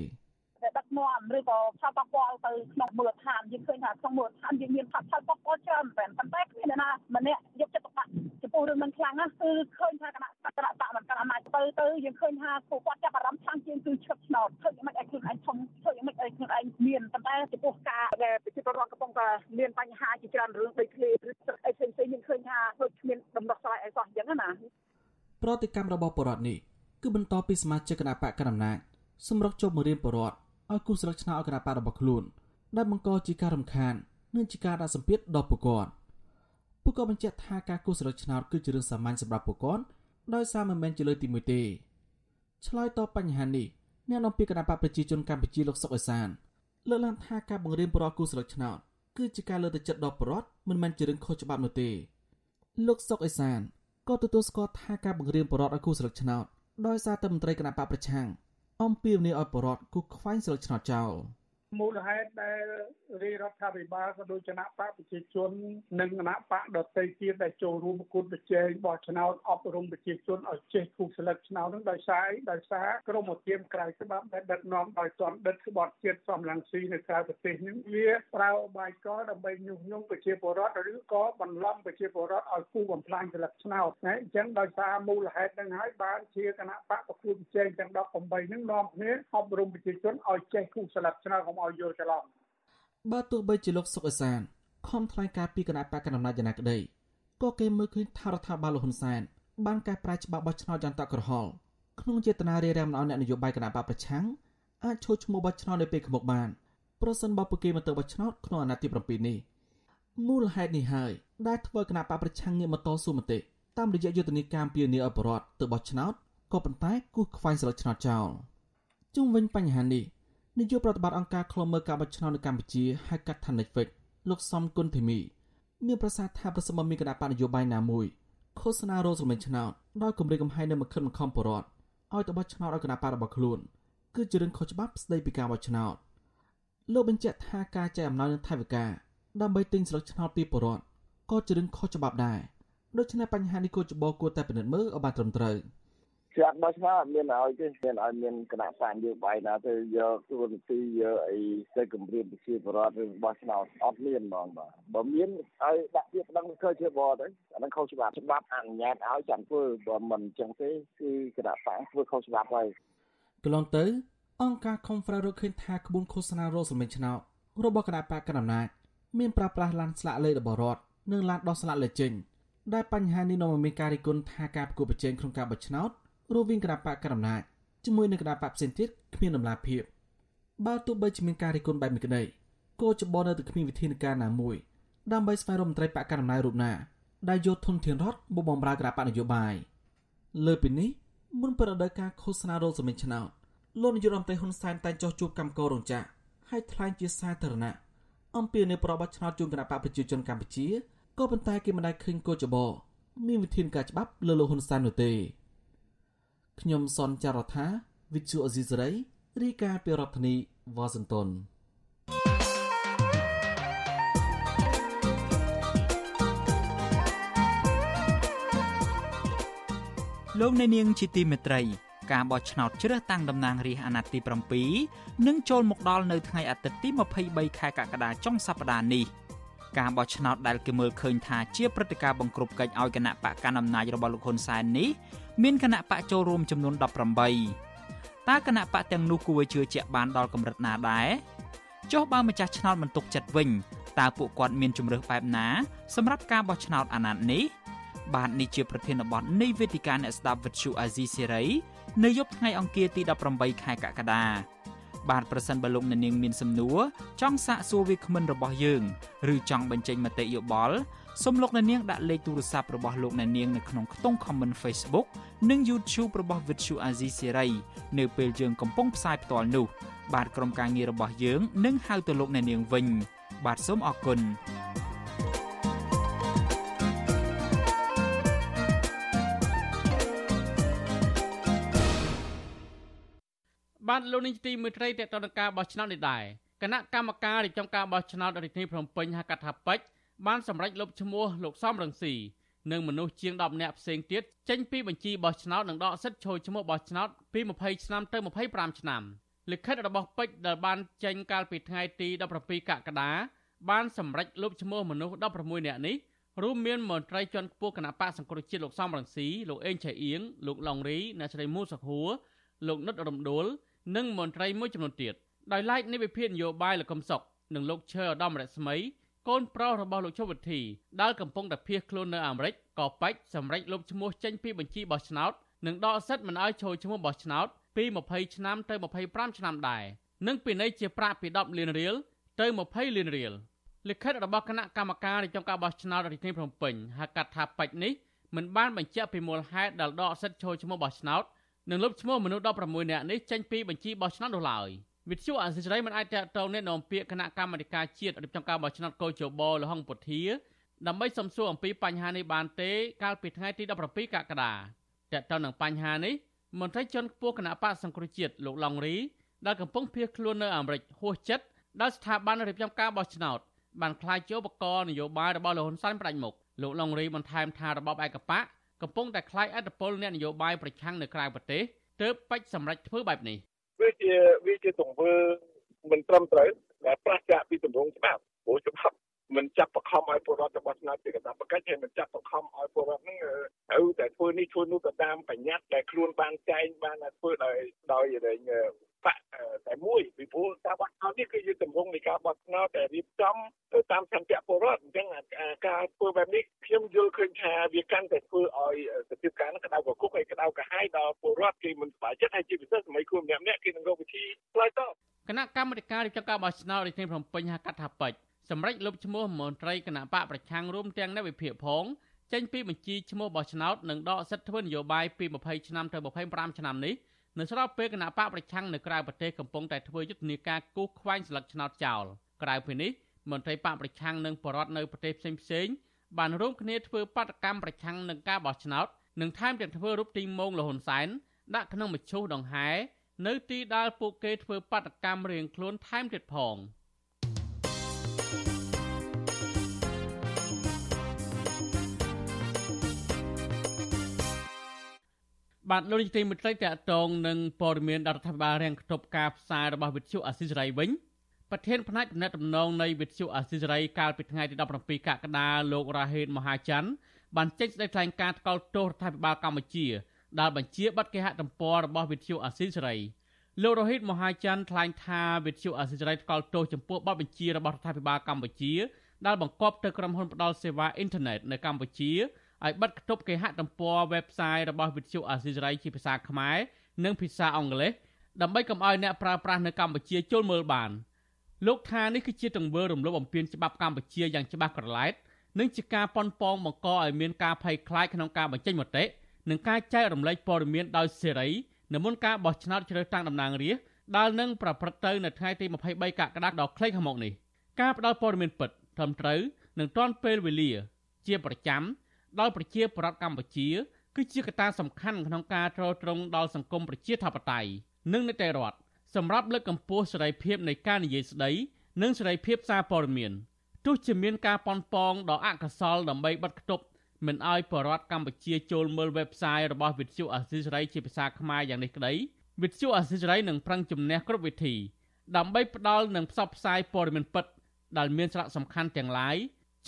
ដឹកនាំឬក៏ផលប៉ះពាល់ទៅក្នុងមូលដ្ឋានយើងឃើញថាក្នុងមូលដ្ឋានយើងមានផលប៉ះពាល់ច្រើនមែនប៉ុន្តែគ្មានអ្នកណាម្នាក់យកចិត្តទុកដាក់ចំពោះរឿងនឹងខ្លាំងណាស់គឺឃើញថាគណៈគណៈបកមិនកាន់អំណាចទៅទៅយើងឃើញថាពួកគាត់ចាប់អារម្មណ៍ខ្លាំងជាងគឺឈឹកឆ្នោតធ្វើយ៉ាងម៉េចឲ្យខ្លួនឯងធំធ្វើយ៉ាងម៉េចឲ្យខ្លួនឯងមានប៉ុន្តែចំពោះការដែលប្រជាពលរដ្ឋកំពុងតែមានបញ្ហាជាច្រើនរឿងដូចគ្នាឬអីផ្សេងផ្សេងយើងឃើញថាដូចគ្មានដំណោះស្រាយអីសោះអញ្ចឹងណាប្រតិកម្មរបស់បរដ្ឋនេះគឺបន្តពីសមាជិកគណៈបកកណ្ដាលអំណាចសម្រុកចូលមករៀនបរដ្ឋ ឲ្យគូស្លឹកឆ្នោតឲ្យគណៈបករបស់ខ្លួនដែលបង្កជាការរំខាននិងជាការដាក់សម្ពាធដល់ពួកគាត់ពួកគាត់បញ្ជាក់ថាការគូស្លឹកឆ្នោតគឺជារឿងសាមញ្ញសម្រាប់ពួកគាត់ដោយសារមិនមែនជាលើកទី1ទេឆ្លើយតបបញ្ហានេះអ្នកនាំពាក្យគណៈបកប្រជាជនកម្ពុជាលោកសុកអេសានលើកឡើងថាការបង្រៀនប្រគូស្លឹកឆ្នោតគឺជាការលើកទឹកចិត្តដល់ប្រជាពលរដ្ឋមិនមែនជារឿងខុសច្បាប់នោះទេលោកសុកអេសានក៏ទទួលស្គាល់ថាការបង្រៀនប្រជាពលរដ្ឋឲ្យគូស្លឹកឆ្នោតដោយសារតែមន្ត្រីគណៈបកប្រឆាំង អំពាវនាវឲ្យប្រជាពលរដ្ឋគូខ្វែងស្លឹកឆ្នោតចោល មូលហេតុដែលរាជរដ្ឋាភិបាលក៏ដូចគណៈបកប្រជាជន និងគណៈបកដទៃទៀតដែលចូលរួមប្រគួតប្រជែងបោះឆ្នោតអប់រំប្រជាជនឲ្យចេះគូស្លឹកឆ្នោតនឹងដោយសារដោយសារក្រមឧទាមក្រៅច្បាប់ដែលដឹកនាំដោយទណ្ឌិតក្បត់ជាតិសំឡងស៊ីនៅក្រៅប្រទេសនឹងវាប្រើបាយកលដើម្បីញុះញង់ប្រជាពលរដ្ឋឬក៏បន្លំប្រជាពលរដ្ឋឲ្យគូបំផ្លាញស្លឹកឆ្នោតណាអញ្ចឹងដោយសារមូលហេតុនឹងហើយបានជាគណៈបកប្រគួតប្រជែងទាំង18នឹងនាំគ្នាអប់រំប្រជាជនឲ្យចេះគូស្លឹកឆ្នោតកុំឲ្យយល់ច្រឡំបើទោះបីជាលោកសុកអេសានខំថ្លែងការពីគណៈបកកណ្ដាលអំណាចយ៉ាងណាក្តីក៏គេមើលឃើញថារដ្ឋាភិបាលលោកហ៊ុនសែនបានកែប្រែច្បាប់បោះឆ្នោតយ៉ាងតក់ក្រហល់ក្នុងចេតនារារាំងមិនឲ្យអ្នកនយោបាយគណៈបកប្រឆាំងអាចឈោះឈ្មោះបោះឆ្នោតនៅពេលខាងមុខបានប្រសិនបើពួកគេមិនទៅបោះឆ្នោតក្នុងអាណត្តិទី7នេះមូលហេតុនេះហើយដែលធ្វើគណៈបកប្រឆាំងងាកមកតស៊ូមតិតាមរយៈយុទ្ធនាការពៀនីអបរដ្ឋទៅបោះឆ្នោតក៏ប៉ុន្តែគូសខ្វែងស្លឹកឆ្នោតចោលជុំវិញបញ្ហានេះ នាយកប្រតិបត្តិអង្គការឃ្លាំមើលការបោះឆ្នោតនៅកម្ពុជាហៅកាត់ថា Netflix លោកសំគុណធីមីមានប្រសាសន៍ថាប្រសិនបើមានគណៈបកនយោបាយណាមួយឃោសនារោគសម្លេងឆ្នោតដោយគម្រិតកំហែងនៅមកខិតមកខំបរតឲ្យទៅបោះឆ្នោតឲ្យគណៈបករបស់ខ្លួនគឺជារឿងខុសច្បាប់ស្ដីពីការបោះឆ្នោតលោកបញ្ជាក់ថាការចែកអំណោយនឹងថវិកាដើម្បីទិញស្លឹកឆ្នោតពីបរតក៏ជារឿងខុសច្បាប់ដែរដូច្នេះបញ្ហានេះគួរច្បោគួរតែពិនិត្យមើលឲ្យបានត្រឹមត្រូវ ជាក់បោះឆ្នោតអត់មានឲ្យទេមានឲ្យមានគណៈបកនយោបាយណាទៅយកទួនាទីយកអីទៅគម្រាមប្រជាពលរដ្ឋឬបោះឆ្នោតអត់មានហ្មងបាទបើមានឲ្យដាក់ជាប្តឹងធ្វើជាបទៅអានឹងខុសច្បាប់ច្បាប់អនុញ្ញាតឲ្យចាំធ្វើបើមិនអញ្ចឹងទេគឺគណៈបកធ្វើខុសច្បាប់ហើយកន្លងទៅ អង្គការ Conference រកឃើញថាក្បួនឃោសនារោសម្លេងឆ្នោតរបស់គណៈបកកណ្ដាលអំណាចមានប្រើប្រាស់ឡានស្លាកលេខរបស់រដ្ឋនិងឡានដោះស្លាកលេខចេញដែលបញ្ហានេះនាំឲ្យមានការរិះគន់ថាការប្រកួតប្រជែងក្នុងការបោះឆ្នោត រវាងគណៈបកកណ្ដាលអំណាចជាមួយនឹងគណៈបកផ្សេងទៀតគ្មានដំណាភាពបើទោះបីជាមានការរិះគន់បែបនេះក្តីក៏ច្បល់នៅតែគ្មានវិធានការណាមួយដើម្បីស្វែងរកមន្ត្រីបកកណ្ដាលអំណាចរូបណាដែលយកធនធានរដ្ឋមកបំរើគណៈបកនយោបាយលើពីនេះមុនប្រដៅការឃោសនារោគសម្លេងឆ្នោតលោកនាយករដ្ឋមន្ត្រីហ៊ុនសែនតែងចោះជួបកម្មកររោងចក្រហើយថ្លែងជាសាធារណៈអំពីនៅប្រវត្តិឆ្នោតជូនគណៈបកប្រជាជនកម្ពុជាក៏ប៉ុន្តែគេមិនដែលឃើញកោចបមានវិធានការច្បាប់លើលោកហ៊ុនសែននោះទេ ខ្ញុំសនចាររថាវិទ្យុអេស៊ីសរ៉ៃរាយការណ៍ពីរដ្ឋធានីវ៉ាស៊ីនតោនលោកអ្នកនាងជាទីមេត្រី ការបោះឆ្នោតជ្រើសតាំងតំណាងរាស្ត្រអាណត្តិទី7នឹងចូលមកដល់នៅថ្ងៃអាទិត្យទី23ខែកក្កដាចុងសប្តាហ៍នេះ ការបោះឆ្នោតដែលគេមើលឃើញថាជាព្រឹត្តិការណ៍បង្ក្រប់កិច្ចឲ្យគណៈបកកណ្ដាលអំណាចរបស់លោកហ៊ុនសែននេះមានគណៈបកចូលរួមចំនួន18តើគណៈបកទាំងនោះគួរជឿជាក់បានដល់កម្រិតណាដែរចុះបើម្ចាស់ឆ្នោតមិនទុកចិត្តវិញតើពួកគាត់មានជំរើសបែបណាសម្រាប់ការបោះឆ្នោតអាណត្តិនេះបាទនេះជាប្រធានបទនៃវេទិកាអ្នកស្ដាប់វិទ្យុអាស៊ីសេរីនៅយប់ថ្ងៃអង្គារទី18ខែកក្កដា បាទប្រសិនបើលោកអ្នកនាងមានសំណួរចង់សាកសួរវាគ្មិនរបស់យើងឬចង់បញ្ចេញមតិយោបល់សូមលោកអ្នកនាងដាក់លេខទូរស័ព្ទរបស់លោកអ្នកនាងនៅក្នុងខ្ទង់ comment Facebook និង YouTube របស់ Vuthu Azizi Serai នៅពេលយើងកំពុងផ្សាយផ្ទាល់នោះ បាទក្រុមការងាររបស់យើងនឹងហៅទៅលោកអ្នកនាងវិញ បាទសូមអរគុណ បាទលោកនាយកទីមេត្រីតេតនការបោះឆ្នោតនេះដែរគណៈកម្មការរៀបចំការបោះឆ្នោតរាជធានីភ្នំពេញហៅកាត់ថាពេជ្របានសម្រេចលុបឈ្មោះលោកសំរងស៊ីនិងមនុស្សជាង10នាក់ផ្សេងទៀតចេញពីបញ្ជីបោះឆ្នោតនិងដកសិទ្ធិចូលឈ្មោះបោះឆ្នោតពី20ឆ្នាំទៅ25ឆ្នាំលិខិតរបស់ពេជ្រដែលបានចេញកាលពីថ្ងៃទី17កក្កដាបានសម្រេចលុបឈ្មោះមនុស្ស16នាក់នេះរួមមានមន្ត្រីជាន់ខ្ពស់គណៈបកសង្គ្រោះជាតិលោកសំរងស៊ីលោកអេងឆៃអៀងលោកឡុងរីអ្នកស្រីមូសុខួរលោកនិតរំដួល និងមន្ត្រីមួយចំនួនទៀតដោយឡែកនៃវិភាគនយោបាយលោកកឹមសុខនិងលោកឈើឧត្តមរស្មី កូនប្រុសរបស់លោកជុវិធីដែលកំពុងតែភៀសខ្លួននៅអាមេរិកក៏បាច់សម្រេចលុបឈ្មោះចេញពីបញ្ជីបោះឆ្នោតនិងដកសិទ្ធិមិនឲ្យចូលឈ្មោះបោះឆ្នោតពី20ឆ្នាំទៅ25ឆ្នាំដែរនិងពិន័យជាប្រាក់ពី10លានរៀលទៅ20លានរៀលលិខិតរបស់គណៈកម្មការរៀបចំការបោះឆ្នោតរាជធានីភ្នំពេញហៅកាត់ថាបាច់នេះមិនបានបញ្ជាក់ពីមូលហេតុដែលដកសិទ្ធិចូលឈ្មោះបោះឆ្នោត និងលុបឈ្មោះមនុស្ស16នាក់នេះចេញពីបញ្ជីបោះឆ្នោតនោះឡើយវិទ្យុអសិរ័យមិនអាចតតងអ្នកនាំពាក្យគណៈកម្មាធិការជាតិរៀបចំការបោះឆ្នោតកោជបលហុងពុធាដើម្បីសំសួរអំពីបញ្ហានេះបានទេកាលពីថ្ងៃទី17កក្កដាតើតើនឹងបញ្ហានេះមន្ត្រីជាន់ខ្ពស់គណៈបកសង្គ្រោះជាតិលោកឡុងរីដែលកំពុងភៀសខ្លួននៅអាមេរិកហួសចិត្តដោយស្ថាប័នរៀបចំការបោះឆ្នោតបានខ្លាចជាឧបករណ៍នយោបាយរបស់លោកហ៊ុនសែនផ្ដាច់មុខលោកឡុងរីបន្ថែមថារបបឯកបក កំពុងតែខ្លាចអធិបុលអ្នកនយោបាយប្រឆាំងនៅក្រៅប្រទេសទើបបាច់សម្រេចធ្វើបែបនេះវាជាវាជាទង្វើមិនត្រឹមត្រូវដែលប្រឆាំងពីទម្រង់ច្បាប់ព្រោះច្បាប់មិនចាប់បខំឲ្យពលរដ្ឋរបស់ស្នាពីកតាបកិច្ចហើយមិនចាប់បខំឲ្យពលរដ្ឋហ្នឹងត្រូវតែធ្វើនេះធ្វើនោះទៅតាមបញ្ញត្តិដែលខ្លួនបានចែងបានធ្វើដោយដោយរែង បកតែមួយពីព្រោះការបោះឆ្នោតនេះគឺជាទម្រង់នៃការបោះឆ្នោតដែលរៀបចំទៅតាមសន្តិពលរដ្ឋអញ្ចឹងការធ្វើបែបនេះខ្ញុំយល់ឃើញថាវាកាន់តែធ្វើឲ្យសភាពការនឹងក្តៅកគុកហើយក្តៅកាហាយដល់ពលរដ្ឋគេមិនសប្បាយចិត្តហើយជាពិសេសសម័យខ្លួនម្នាក់ម្នាក់គេនឹងរកវិធីឆ្លើយតបគណៈកម្មាធិការរៀបចំការបោះឆ្នោតរាជធានីភ្នំពេញហៅកាត់ថាពេជ្រសម្រាប់លុបឈ្មោះមន្ត្រីគណៈបកប្រឆាំងរួមទាំងអ្នកវិភាគផងចេញពីបញ្ជីឈ្មោះបោះឆ្នោតនិងដកសិទ្ធិធ្វើនយោបាយពី20ឆ្នាំទៅ25ឆ្នាំនេះ នៅស្របពេលគណៈបកប្រឆាំងនៅក្រៅប្រទេសកំពុងតែធ្វើយុទ្ធនាការគូសខ្វែងស្លឹកឆ្នោតចោលក្រៅពីនេះមន្ត្រីបកប្រឆាំងនិងបរដ្ឋនៅប្រទេសផ្សេងៗបានរួមគ្នាធ្វើបាតកម្មប្រឆាំងនឹងការបោះឆ្នោតនិងថែមទាំងធ្វើរូបទីមងលហ៊ុនសែនដាក់ក្នុងមឈូសដង្ហែនៅទីដែលពួកគេធ្វើបាតកម្មរៀងខ្លួនថែមទៀតផង។ បាទលោកនាយកទីមេត្រីតកតងនឹងព័ត៌មានរដ្ឋាភិបាលរាំងខ្ទប់ការផ្សាយរបស់វិទ្យុអាស៊ីសេរីវិញប្រធានផ្នែកដំណើរដំណងនៃវិទ្យុអាស៊ីសេរីកាលពីថ្ងៃទី17កក្កដាលោករ៉ាហេតមហាច័ន្ទបានចេញសេចក្តីថ្លែងការណ៍ថ្កោលទោសរដ្ឋាភិបាលកម្ពុជាដែលបញ្ជាប័ណ្ណគេហទំព័ររបស់វិទ្យុអាស៊ីសេរីលោករ៉ាហេតមហាច័ន្ទថ្លែងថាវិទ្យុអាស៊ីសេរីថ្កោលទោសចំពោះប័ណ្ណបញ្ជារបស់រដ្ឋាភិបាលកម្ពុជាដែលបង្កប់ទៅក្រុមហ៊ុនផ្ដល់សេវាអ៊ីនធឺណិតនៅកម្ពុជា ឲ្យបិទគប់គេហទំព័រ website របស់វិទ្យុអាស៊ីសេរីជាភាសាខ្មែរនិងភាសាអង់គ្លេសដើម្បីកុំឲ្យអ្នកប្រើប្រាស់នៅកម្ពុជាចូលមើលបានលោកថានេះគឺជាទង្វើរំលោភបំពានច្បាប់កម្ពុជាយ៉ាងច្បាស់ក្រឡែតនិងជាការប៉ុនប៉ងបង្កឲ្យមានការភ័យខ្លាចក្នុងការបញ្ចេញមតិនិងការចែករំលែកព័ត៌មានដោយសេរីនៅមុនការបោះឆ្នោតជ្រើសតាំងតំណាងរាស្ត្រដែលនឹងប្រព្រឹត្តទៅនៅថ្ងៃទី23កក្កដាដល់ខ្លីខាងមុខនេះការផ្ដល់ព័ត៌មានពិតត្រឹមត្រូវនិងទាន់ពេលវេលា ជាប្រចាំ ដោយប្រជាប្រដ្ឋកម្ពុជា គឺជាកត្តាសំខាន់ក្នុងការទ្រទ្រង់ដល់សង្គមប្រជាធិបតេយ្យនិងនីតិរដ្ឋសម្រាប់លើកកម្ពស់សេរីភាពនៃការនិយាយស្ដីនិងសេរីភាពសារព័ត៌មានទោះជាមានការប៉ុនប៉ងដ៏អកុសលដើម្បីបិទគប់មិនឲ្យបរដ្ឋកម្ពុជាចូលមើល website របស់វិទ្យុអាស៊ីសេរីជាភាសាខ្មែរយ៉ាងនេះក្តីវិទ្យុអាស៊ីសេរីនឹងប្រឹងជំនះគ្រប់វិធីដើម្បីផ្ដល់និងផ្សព្វផ្សាយព័ត៌មានពិតដែលមានសារៈសំខាន់ទាំងឡាយ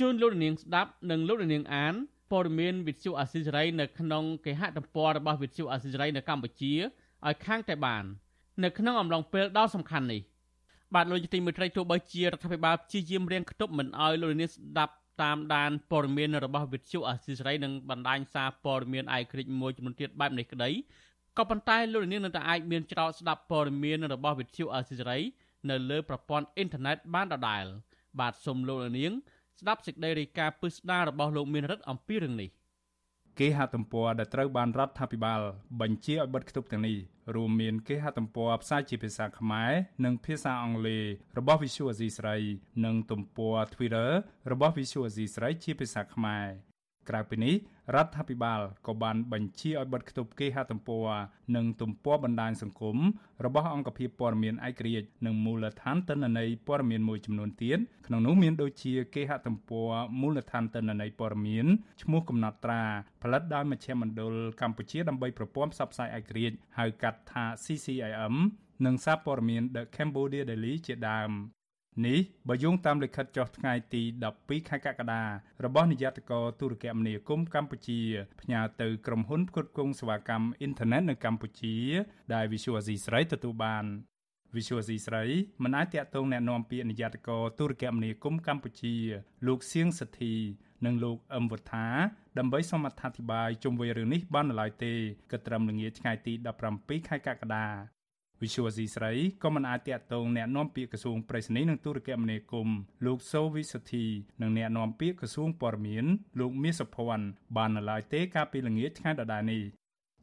ជូនលោកនាងស្ដាប់និងលោកនាងអាន ព័ត៌មានវិទ្យុអាស៊ីសេរីនៅក្នុងគេហទំព័ររបស់វិទ្យុអាស៊ីសេរីនៅកម្ពុជាឲ្យខាងតែបាននៅក្នុងអំឡុងពេលដ៏សំខាន់នេះបាទលោកទីមេត្រីទោះបីជារដ្ឋាភិបាលព្យាយាមរៀងខ្ទប់មិនឲ្យលោកនាងស្ដាប់តាមដានព័ត៌មានរបស់វិទ្យុអាស៊ីសេរីនិងបណ្ដាញសារព័ត៌មានឯករាជ្យមួយចំនួនទៀតបែបនេះក្តីក៏ប៉ុន្តែលោកនាងនៅតែអាចមានច្រកស្ដាប់ព័ត៌មានរបស់វិទ្យុអាស៊ីសេរីនៅលើប្រព័ន្ធអ៊ីនធឺណិតបានដដែលបាទសូមលោកនាង ស្ដាប់សេចក្តីរាយការណ៍ពិស្ដាររបស់លោកមានរិទ្ធអំពីរឿងនេះគេហទំព័រដែលត្រូវបានរដ្ឋាភិបាល បញ្ជាឲ្យបិទគប់ទាំងនេះរួមមានគេហទំព័រផ្សាយជាភាសាខ្មែរនិងភាសាអង់គ្លេសរបស់ Visual Asia ស្រី និងទំព័រ Twitter របស់ Visual Asia ស្រីជាភាសាខ្មែរ ក្រៅពីនេះរដ្ឋាភិបាលក៏បានបញ្ជាឲ្យបិទគប់គេហទំព័រនិងទំព័របណ្ដាញសង្គមរបស់អង្គភាពព័ត៌មានឯករាជ្យនិងមូលដ្ឋានទិន្នន័យព័ត៌មានមួយចំនួនទៀតក្នុងនោះមានដូចជាគេហទំព័រមូលដ្ឋានទិន្នន័យព័ត៌មានឈ្មោះកំណត់ត្រាផលិតដោយមជ្ឈមណ្ឌលកម្ពុជាដើម្បីប្រព័ន្ធផ្សព្វផ្សាយឯករាជ្យហៅកាត់ថា CCIM និងសារព័ត៌មាន The Cambodia Daily ជាដើម នេះបើយោងតាមលិខិតចុះថ្ងៃទី12ខែកក្កដារបស់នាយកទូរគមនាគមន៍កម្ពុជាផ្ញើទៅក្រុមហ៊ុនផ្គត់ផ្គង់សេវាកម្មអ៊ីនធឺណិតនៅកម្ពុជា ដែល Visual Asia ស្រីទទួលបាន Visual Asia ស្រីមិនអាចតាក់ទងแนะនាំពាក្យនាយកទូរគមនាគមន៍កម្ពុជា លោកសៀងសទ្ធីនិងលោកអឹមវុធា ដើម្បីសូមអត្ថាធិប្បាយជុំវិញរឿងនេះបាននៅឡើយទេក៏ត្រឹមល្ងាចថ្ងៃទី17ខែកក្កដា វិសុវស៊ីស្រីក៏មិនអាចតាក់ទងแนะនាំពាក្យក្រសួងប្រៃសណីនិងទូរគមនាគមន៍លោកសូវិសុធីនិងแนะនាំពាក្យក្រសួងព័ត៌មានលោកមាសសុភ័ណ្ឌបាននៅឡើយទេកាលពីល្ងាចថ្ងៃដដែលនេះ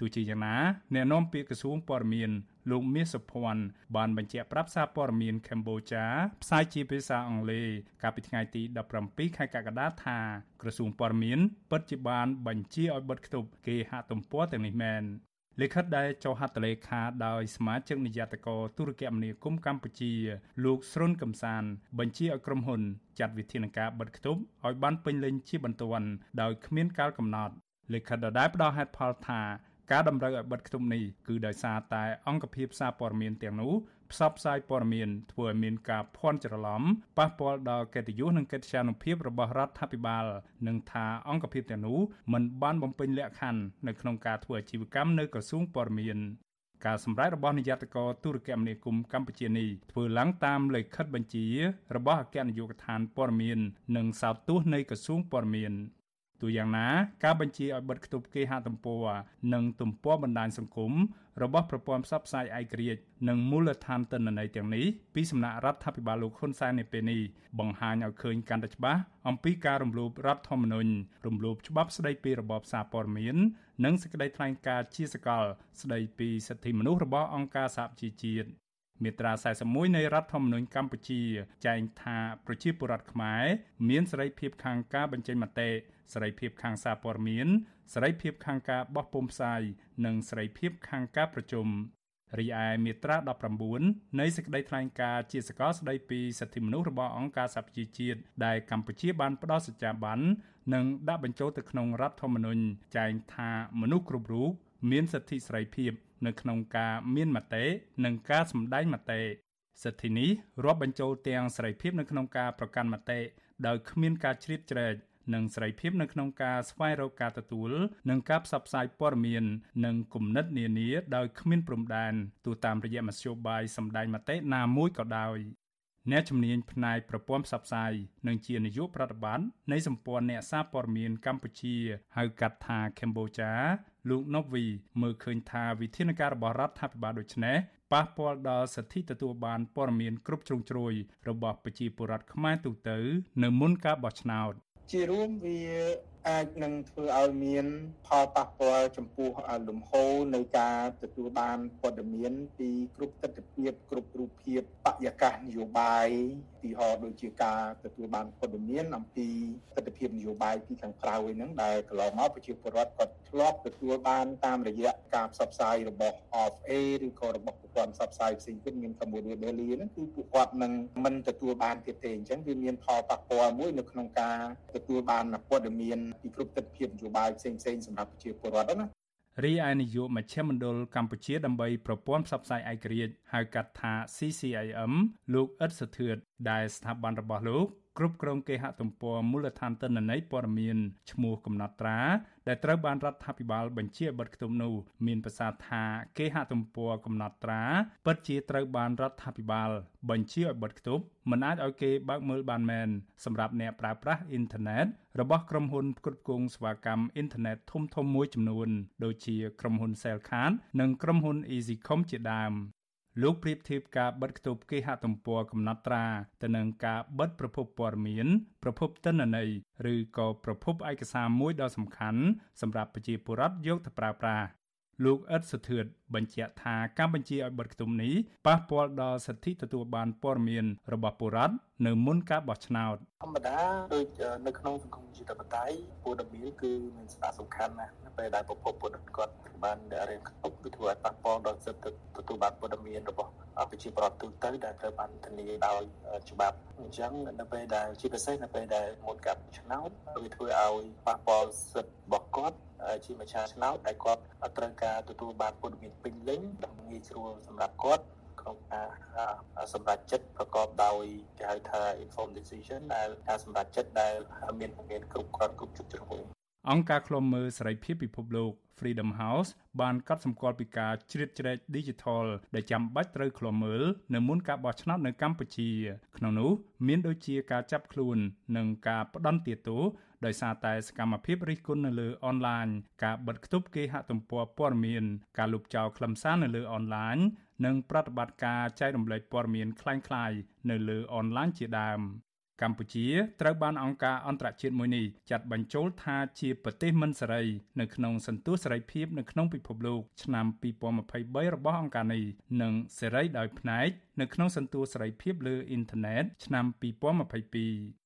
ទោះជាយ៉ាងណាអ្នកនាំពាក្យក្រសួងព័ត៌មានលោកមាសសុភ័ណ្ឌបានបញ្ជាក់ប្រាប់សារព័ត៌មានកម្ពុជាផ្សាយជាភាសាអង់គ្លេសកាលពីថ្ងៃទី17ខែកក្កដាថាក្រសួងព័ត៌មានពិតជាបានបញ្ជាឲ្យបិទគប់គេហទំព័រទាំងនេះមែន លិខិតដែលចុះហត្ថលេខាដោយសមាជិកនាយកទូរគមនាគមន៍កម្ពុជា លោកស្រុនកំសាន បញ្ជាឲ្យក្រុមហ៊ុនចាត់វិធានការបិទគប់ឲ្យបានពេញលេញជាបន្ទាន់ដោយគ្មានកាលកំណត់លិខិតដដែលផ្ដល់ហេតុផលថាការតម្រូវឲ្យបិទគប់នេះគឺដោយសារតែអង្គភាពសារព័ត៌មានទាំងនោះ ផ្សព្វផ្សាយព័ត៌មានធ្វើឲ្យមានការភ័ន្តច្រឡំប៉ះពាល់ដល់កិត្តិយសនិងកិត្តិយសនុភាពរបស់រដ្ឋាភិបាលនិងថាអង្គភាពទាំងនោះមិនបានបំពេញលក្ខខណ្ឌនៅក្នុងការធ្វើអាជីវកម្មនៅក្រសួងព័ត៌មានការសម្រេចរបស់នាយកទូរគមនាគមន៍កម្ពុជានេះធ្វើឡើងតាមលិខិតបញ្ជារបស់អគ្គនាយកដ្ឋានព័ត៌មាន និងសោតទស្សន៍នៃក្រសួងព័ត៌មាន ទូយ៉ាងណាការបញ្ជាឲ្យបិទគប់គេហទំព័រនិងទំព័របណ្ដាញសង្គមរបស់ប្រព័ន្ធផ្សព្វផ្សាយឯករាជ្យនិងមូលដ្ឋានទិន្នន័យទាំងនេះពីសំណាក់រដ្ឋាភិបាលលោកហ៊ុនសែននាពេលនេះបង្ហាញឲ្យឃើញកាន់តែច្បាស់អំពីការរំលោភរដ្ឋធម្មនុញ្ញរំលោភច្បាប់ស្ដីពីរបបសារព័ត៌មាននិងសេចក្តីថ្លែងការណ៍ជាសកល ស្ដីពីសិទ្ធិមនុស្សរបស់អង្គការសហប្រជាជាតិ មាត្រា41នៃរដ្ឋធម្មនុញ្ញកម្ពុជា ចែងថាប្រជាពលរដ្ឋខ្មែរមានសេរីភាពខាងការបញ្ចេញមតិសេរីភាពខាងសារព័ត៌មានសេរីភាពខាងការបោះពុម្ពផ្សាយនិងសេរីភាពខាងការប្រជុំរីឯមាត្រា19នៃសេចក្តីថ្លែងការណ៍ជាសកលស្តីពីសិទ្ធិមនុស្សរបស់អង្គការសហប្រជាជាតិដែលកម្ពុជាបានផ្ដល់សច្ចាប័ននិងដាក់បញ្ចូលទៅក្នុងរដ្ឋធម្មនុញ្ញចែងថាមនុស្សគ្រប់រូប មានសិទ្ធិសេរីភាពនៅក្នុងការមានមតិនិងការសម្ដែងមតិសិទ្ធិនេះរាប់បញ្ចូលទាំងសេរីភាពនៅក្នុងការប្រកាន់មតិដោយគ្មានការជ្រៀតជ្រែកនិងសេរីភាពនៅក្នុងការស្វែងរកការទទួល និងការផ្សព្វផ្សាយព័ត៌មាន និងគំនិតនានាដោយគ្មានព្រំដែនទោះតាមរយៈមធ្យោបាយសម្ដែងមតិណាមួយក៏ដោយ អ្នកជំនាញផ្នែកប្រព័ន្ធផ្សព្វផ្សាយនិងជានាយកប្រតិបត្តិនៃសម្ព័ន្ធអ្នកសារព័ត៌មានកម្ពុជាហៅកាត់ថា Cambodia លោក Novi មើលឃើញថាវិធានការរបស់រដ្ឋាភិបាលដូចនេះប៉ះពាល់ដល់សិទ្ធិទទួលបានព័ត៌មានគ្រប់ជ្រុងជ្រោយរបស់ប្រជាពលរដ្ឋខ្មែរទូទៅ នៅមុនការបោះឆ្នោតជារួមវា អាចនឹងធ្វើឲ្យមានផលប៉ះពាល់ចំពោះលំហូរនៃការទទួលបានព័ត៌មានពីគ្រប់ទស្សនវិជ្ជាគ្រប់រូបភាពបរិយាកាសនយោបាយទីហោដូចជាការទទួលបានព័ត៌មានអំពីទស្សនវិជ្ជានយោបាយពីខាងក្រៅហ្នឹងដែលកន្លងមកប្រជាពលរដ្ឋគាត់ធ្លាប់ទទួលបានតាមរយៈការផ្សព្វផ្សាយរបស់ OFA ឬក៏របស់ប្រព័ន្ធផ្សព្វផ្សាយផ្សេងទៀតមាន Cambodia Daily ហ្នឹងគឺពួកគាត់នឹងមិនទទួលបានទៀតទេអញ្ចឹងវាមានផលប៉ះពាល់មួយនៅក្នុងការទទួលបានព័ត៌មានពីគ្រប់ទិដ្ឋភាពនយោបាយផ្សេងផ្សេងសម្រាប់ប្រជាពលរដ្ឋណារីឯនាយកមជ្ឈមណ្ឌលកម្ពុជាដើម្បីប្រព័ន្ធផ្សព្វផ្សាយឯករាជ្យហៅកាត់ថា CCIM លោកអ៊ិតសធឿតដែលស្ថាប័នរបស់លោកគ្រប់គ្រងគេហទំព័រមូលដ្ឋានទិន្នន័យព័ត៌មានឈ្មោះកំណត់ត្រាដែលត្រូវបានរដ្ឋាភិបាលបញ្ជាឲ្យបិទខ្ទប់នោះមានប្រសាសន៍ថាគេហទំព័រកំណត់ត្រាពិតជាត្រូវបានរដ្ឋាភិបាលបញ្ជាឲ្យបិទខ្ទប់មិនអាចឲ្យគេបើកមើលបានមែនសម្រាប់អ្នកប្រើប្រាស់អ៊ីនធឺណិតរបស់ក្រុមហ៊ុនផ្គត់ផ្គង់សេវាកម្មអ៊ីនធឺណិតធំៗមួយចំនួន ដូចជាក្រុមហ៊ុន Cellcard និងក្រុមហ៊ុន EasyCom ជាដើម លោកប្រៀបធៀបការបិទគប់គេហទំព័រកំណត់ត្រាទៅនឹងការបិទប្រភពព័ត៌មានប្រភពទិន្នន័យឬក៏ប្រភពឯកសារមួយដ៏សំខាន់សម្រាប់ប្រជាពលរដ្ឋយកទៅប្រើប្រាស់លោកអ៊ិតសុធឿត បញ្ជាក់ថាការបញ្ជាឲ្យបិទខ្ទមនេះប៉ះពាល់ដល់សិទ្ធិទទួលបានព័ត៌មានរបស់ពលរដ្ឋនៅមុនការបោះឆ្នោតធម្មតាដូចនៅក្នុងសង្គមជាតិបតៃព័ត៌មានគឺមានសារៈសំខាន់ណាស់នៅពេលដែលប្រភពពលរដ្ឋគាត់បានរៀនខ្ទប់វាធ្វើឲ្យប៉ះពាល់ដល់សិទ្ធិទទួលបានព័ត៌មានរបស់ប្រជាពលរដ្ឋទូទៅដែលត្រូវបានធានាដោយច្បាប់អញ្ចឹងនៅពេលដែលជាពិសេសនៅពេលដែលមុនការបោះឆ្នោតវាធ្វើឲ្យប៉ះពាល់សិទ្ធិរបស់គាត់ជាម្ចាស់ឆ្នោតដែលគាត់ត្រូវការទទួលបានព័ត៌មានពេញលេញដើម្បីងាយស្រួលសម្រាប់គាត់ក្នុងការសម្រេចចិត្តប្រកបដោយគេហៅថា informed decision ដែលការសម្រេចចិត្តដែលមានមានគ្រប់គ្រាន់គ្រប់ជ្រុងជ្រោយ អង្គការឃ្លាំមើលសេរីភាពពិភពលោក Freedom House បានកត់សម្គាល់ពីការជ្រៀតជ្រែក Digital ដែលចាំបាច់ត្រូវឃ្លាំមើលនៅមុនការបោះឆ្នោតនៅកម្ពុជា ក្នុងនោះមានដូចជាការចាប់ខ្លួននិងការផ្ដន់ទាទោសដោយសារតែសកម្មភាពរិះគន់នៅលើអនឡាញការបិទគប់គេហទំព័រព័ត៌មានការលុបចោលខ្លឹមសារនៅលើអនឡាញនិងប្រតិបត្តិការចែករំលែកព័ត៌មានคล้ายៗនៅលើអនឡាញជាដើម កម្ពុជាត្រូវបានអង្គការអន្តរជាតិមួយនេះចាត់បញ្ចូលថាជាប្រទេសមិនសេរីនៅក្នុងសន្ទុះសេរីភាពនៅក្នុងពិភពលោកឆ្នាំ2023របស់អង្គការនេះនិងសេរីដោយផ្នែកនៅក្នុងសន្ទុះសេរីភាពលើអ៊ីនធឺណិតឆ្នាំ2022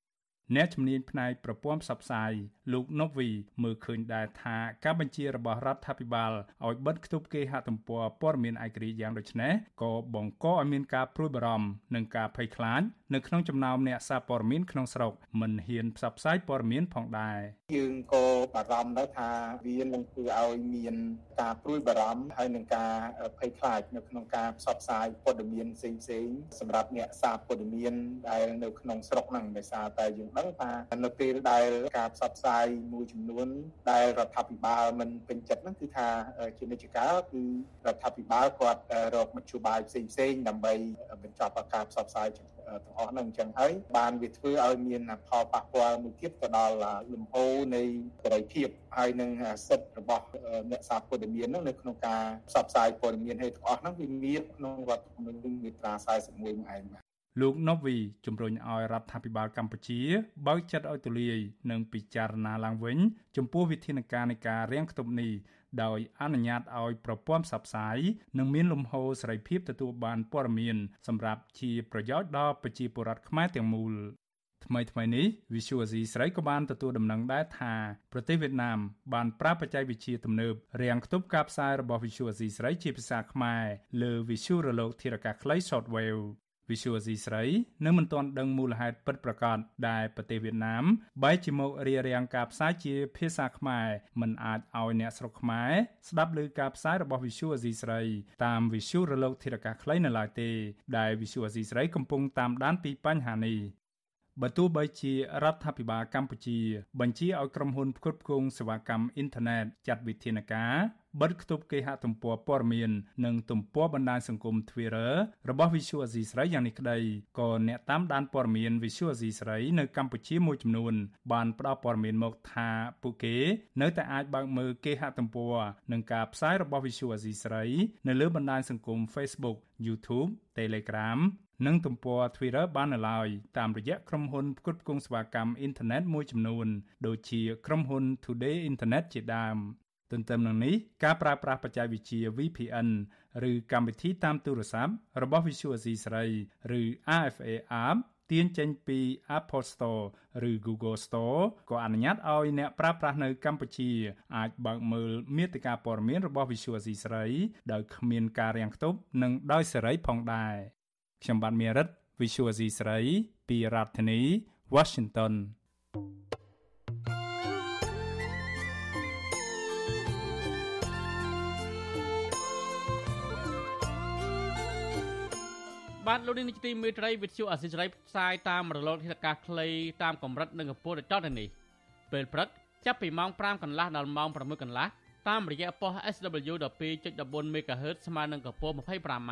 អ្នកជំនាញផ្នែកប្រព័ន្ធផ្សព្វផ្សាយ លោក Novi មើលឃើញដែរថាការបញ្ជារបស់រដ្ឋាភិបាលឲ្យបិទគប់គេហទំព័រព័ត៌មានឯករាជ្យយ៉ាងដូចនេះក៏បង្កឲ្យមានការព្រួយបារម្ភនិងការភ័យខ្លាចនៅក្នុងចំណោមអ្នកសារព័ត៌មានក្នុងស្រុកមិនហ៊ានផ្សព្វផ្សាយព័ត៌មានផងដែរយើងក៏បារម្ភដែរថាវានឹងធ្វើឲ្យមានការព្រួយបារម្ភហើយនឹងការភ័យខ្លាចនៅក្នុងការផ្សព្វផ្សាយព័ត៌មានផ្សេងៗសម្រាប់អ្នកសារព័ត៌មានដែលនៅក្នុងស្រុកហ្នឹងដោយសារតែយើងដឹងថានៅពេលដែលការផ្សព្វផ្សាយមួយចំនួន ដែលរដ្ឋាភិបាលមិនពេញចិត្តហ្នឹងគឺថាជានិច្ចកាលគឺរដ្ឋាភិបាលគាត់រកមធ្យោបាយផ្សេងៗដើម្បីបញ្ចប់ការផ្សព្វផ្សាយទាំងអស់ហ្នឹងអញ្ចឹងហើយបានវាធ្វើឲ្យមានផលប៉ះពាល់មួយទៀតទៅដល់លំហូរនៃសេរីភាពហើយនឹងសិទ្ធិរបស់អ្នកសារព័ត៌មាននៅក្នុងការផ្សព្វផ្សាយព័ត៌មានឲ្យទាំងអស់ហ្នឹងវាមានក្នុងរដ្ឋធម្មនុញ្ញមាត្រា41មួយឯងបាទ លោកណូវីជំរុញឲ្យរដ្ឋាភិបាលកម្ពុជាបើកចិត្តឲ្យទូលាយនិងពិចារណាឡើងវិញ ចំពោះវិធានការនៃការរាំងខ្ទប់នេះដោយអនុញ្ញាតឲ្យប្រព័ន្ធផ្សព្វផ្សាយនិងមានលំហូរសេរីភាពទទួលបានព័ត៌មានសម្រាប់ជាប្រយោជន៍ដល់ប្រជាពលរដ្ឋខ្មែរទាំងមូលថ្មីថ្មីនេះ Visual Asia ស្រីក៏បានទទួលដំណឹងដែរថាប្រទេសវៀតណាមបានប្រើបច្ចេកវិទ្យាទំនើបរាំងខ្ទប់ការផ្សាយរបស់ Visual Asia ស្រីជាភាសាខ្មែរលើ Visual រលកធារកាសខ្លី Shortwave Visual Asia ស្រីនៅមិនទាន់ដឹងមូលហេតុពិតប្រាកដដែលប្រទេសវៀតណាមបែរជាមករារាំងការផ្សាយជាភាសាខ្មែរមិនអាចឲ្យអ្នកស្រុកខ្មែរស្ដាប់ឮការផ្សាយរបស់ Visual Asia ស្រីតាម Visual រលកធារកាសខ្លីនៅឡើយទេដែល Visual Asia ស្រីកំពុងតាមដានពីបញ្ហានេះ បើទោះបីជារដ្ឋាភិបាលកម្ពុជា បញ្ជាឲ្យក្រុមហ៊ុនផ្គត់ផ្គង់សេវាកម្មអ៊ីនធឺណិតចាត់វិធានការបិទគប់គេហទំព័រព័ត៌មាននិងទំព័របណ្ដាញសង្គម Twitter របស់ Visual Asia ស្រីយ៉ាងនេះក្តីក៏អ្នកតាមដានព័ត៌មាន Visual Asia ស្រីនៅកម្ពុជាមួយចំនួន បានផ្ដល់ព័ត៌មានមកថាពួកគេនៅតែអាចបើកមើលគេហទំព័រនិងការផ្សាយរបស់ Visual Asia ស្រីនៅលើបណ្ដាញសង្គម Facebook YouTube Telegram និងទំព័រ Twitter បាននៅឡើយតាមរយៈក្រុមហ៊ុនផ្គត់ផ្គង់សេវាកម្មអ៊ីនធឺណិតមួយចំនួន ដូចជាក្រុមហ៊ុន Today Internet ជាដើមទន្ទឹមនឹងនេះការប្រើប្រាស់បច្ចេកវិទ្យា VPN ឬកម្មវិធីតាមទូរស័ព្ទរបស់ Visual Asia ស្រីឬ RFA App ទាញចេញពី Apple Store ឬ Google Store ក៏អនុញ្ញាតឲ្យអ្នកប្រើប្រាស់នៅកម្ពុជាអាចបើកមើលមាតិកាព័ត៌មានរបស់ Visual Asia ស្រីដោយគ្មានការរាំងខ្ទប់និងដោយសេរីផងដែរ ខ្ញុំបាទមេរិត Visual Asia ស្រីពីរដ្ឋធានី Washington បាទលោកនាយកទីមេត្រីវិទ្យុអសិរ័យផ្សាយតាមរលកធាតុអាកាសខ្លីតាមកម្រិតនិងកម្ពស់ដូចតទៅនេះពេលព្រឹកចាប់ពីម៉ោង5កន្លះដល់ម៉ោង6កន្លះតាមរយៈប៉ុស SW 12.14 MHz ស្មើនឹងកម្ពស់ 25m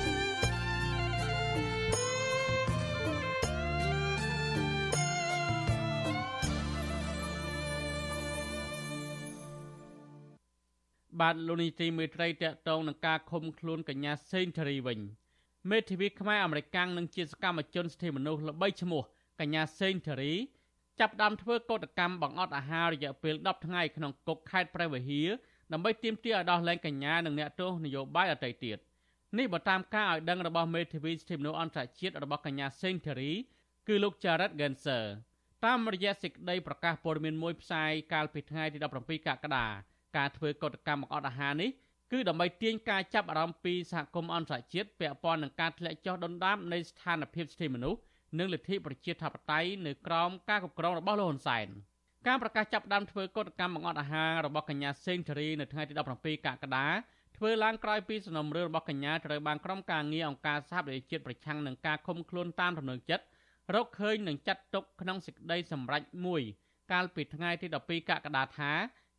បាទលោកនីតិមេត្រីតកតងនឹងការឃុំខ្លួនកញ្ញាសេងធារីវិញមេធាវីខ្មែរអមេរិកាំងនិងជាសកម្មជនសិទ្ធិមនុស្សល្បីឈ្មោះកញ្ញាសេងធារីចាប់ផ្ដើមធ្វើកោតកម្មបង្អត់អាហាររយៈពេល10ថ្ងៃក្នុងគុកខេត្តព្រះវិហារដើម្បីទាមទារឲ្យដោះលែងកញ្ញានិងអ្នកទោសនយោបាយដទៃទៀតនេះបើតាមការឲ្យដឹងរបស់មេធាវីសិទ្ធិមនុស្សអន្តរជាតិរបស់កញ្ញាសេងធារីគឺលោក Jared Genser តាមរយៈសេចក្តីប្រកាសព័ត៌មានមួយផ្សាយកាលពីថ្ងៃទី17កក្កដា ការធ្វើកោតកម្មបង្អត់អាហារនេះគឺដើម្បីទាញការចាប់អារម្មណ៍ពីសហគមន៍អន្តរជាតិពាក់ព័ន្ធនឹងការធ្លាក់ចុះដុនដាបនៃស្ថានភាពសិទ្ធិមនុស្សនិងលទ្ធិប្រជាធិបតេយ្យនៅក្រោមការគ្រប់គ្រងរបស់លោកហ៊ុនសែនការប្រកាសចាប់ផ្ដើមធ្វើកតកម្មបង្អត់អាហាររបស់កញ្ញាសេងធារីនៅថ្ងៃទី17កក្កដាធ្វើឡើងក្រោយពីសំណុំរឿងរបស់កញ្ញាត្រូវបានក្រុមការងារអង្គការសហប្រជាជាតិប្រឆាំងនឹងការឃុំខ្លួនតាមទំនឹងចិត្តរកឃើញនិងចាត់ទុកក្នុងសេចក្តីសម្រេចមួយកាលពីថ្ងៃទី12កក្កដាថា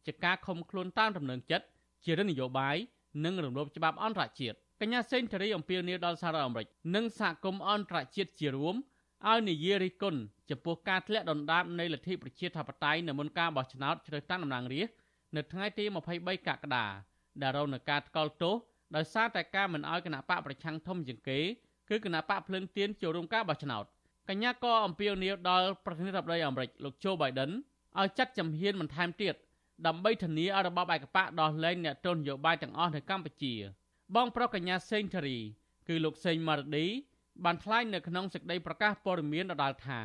ជាការឃុំខ្លួនតាមទំនឹងចិត្តជារឿងនយោបាយនិងរំលោភច្បាប់អន្តរជាតិកញ្ញាសេងធារីអំពាវនាវដល់សហរដ្ឋអាមេរិកនិងសហគមន៍អន្តរជាតិជារួមឲ្យនិយាយរិះគន់ចំពោះការធ្លាក់ដុនដាបនៃលទ្ធិប្រជាធិបតេយ្យនៅមុនការបោះឆ្នោតជ្រើសតាំងតំណាងរាស្ត្រនៅថ្ងៃទី23កក្កដាដែលរងនឹងការថ្កោលទោសដោយសារតែការមិនអោយគណៈបកប្រឆាំងធំជាងគេគឺគណៈបកភ្លើងទៀនចូលរួមការបោះឆ្នោតកញ្ញាក៏អំពាវនាវដល់ប្រធានាធិបតីអាមេរិកលោកโจ Biden ឲ្យចាត់ជំហានបន្ថែមទៀត ដើម្បីធានាឲ្យរបបឯកបកដោះលែងអ្នកទោសនយោបាយទាំងអស់នៅកម្ពុជា បងប្រុសកញ្ញាសេងធារី គឺលោកសេងម៉ារឌីបានថ្លែងនៅក្នុងសេចក្តីប្រកាសព័ត៌មានដដាលថា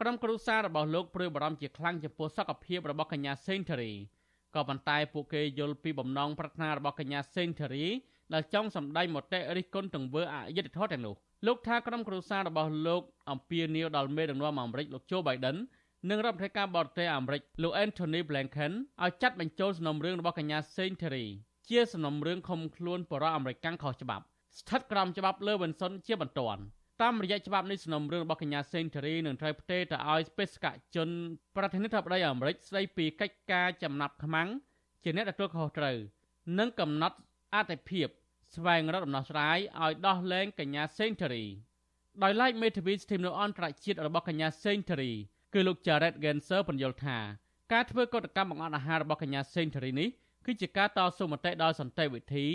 ក្រុមគ្រួសាររបស់លោកព្រួយបារម្ភជាខ្លាំងចំពោះសុខភាពរបស់កញ្ញាសេងធារីក៏ប៉ុន្តែពួកគេយល់ពីបំណងប្រាថ្នារបស់កញ្ញាសេងធារីដែលចង់សម្ដែងមតិរិះគន់ទង្វើអយុត្តិធម៌ទាំងនោះលោកថាក្រុមគ្រួសាររបស់លោកអំពាវនាវដល់មេដឹកនាំអាមេរិកលោកโจ Biden និងរដ្ឋមន្ត្រីការបរទេសអាមេរិកលោក Anthony Blinken ឲ្យចាត់បញ្ចូលសំណុំរឿងរបស់កញ្ញាសេងធារីជាសំណុំរឿងឃុំខ្លួនបរិបទអាមេរិកខុសច្បាប់ស្ថិតក្រោមច្បាប់លើវិនសុនជាបន្ទាន់តាមរយៈច្បាប់នេះសំណុំរឿងរបស់កញ្ញាសេងធារីនឹងត្រូវផ្ទេរទៅឲ្យបេសកជនប្រធានាធិបតីអាមេរិកស្ដីពីកិច្ចការចំណាប់ខ្មាំងជាអ្នកទទួលខុសត្រូវនិងកំណត់អតិភិបស្វែងរកដំណោះស្រាយឲ្យដោះលែងកញ្ញាសេងធារីដោយឡែកមេធាវីស្ទីមនៅអន្តរជាតិរបស់កញ្ញាសេងធារី គឺលោក Jared Genser បញ្យល់ថាការធ្វើកតកម្មបង្អត់អាហាររបស់កញ្ញាសេងធារីនេះគឺជាការតស៊ូមតិដោយសន្តិវិធី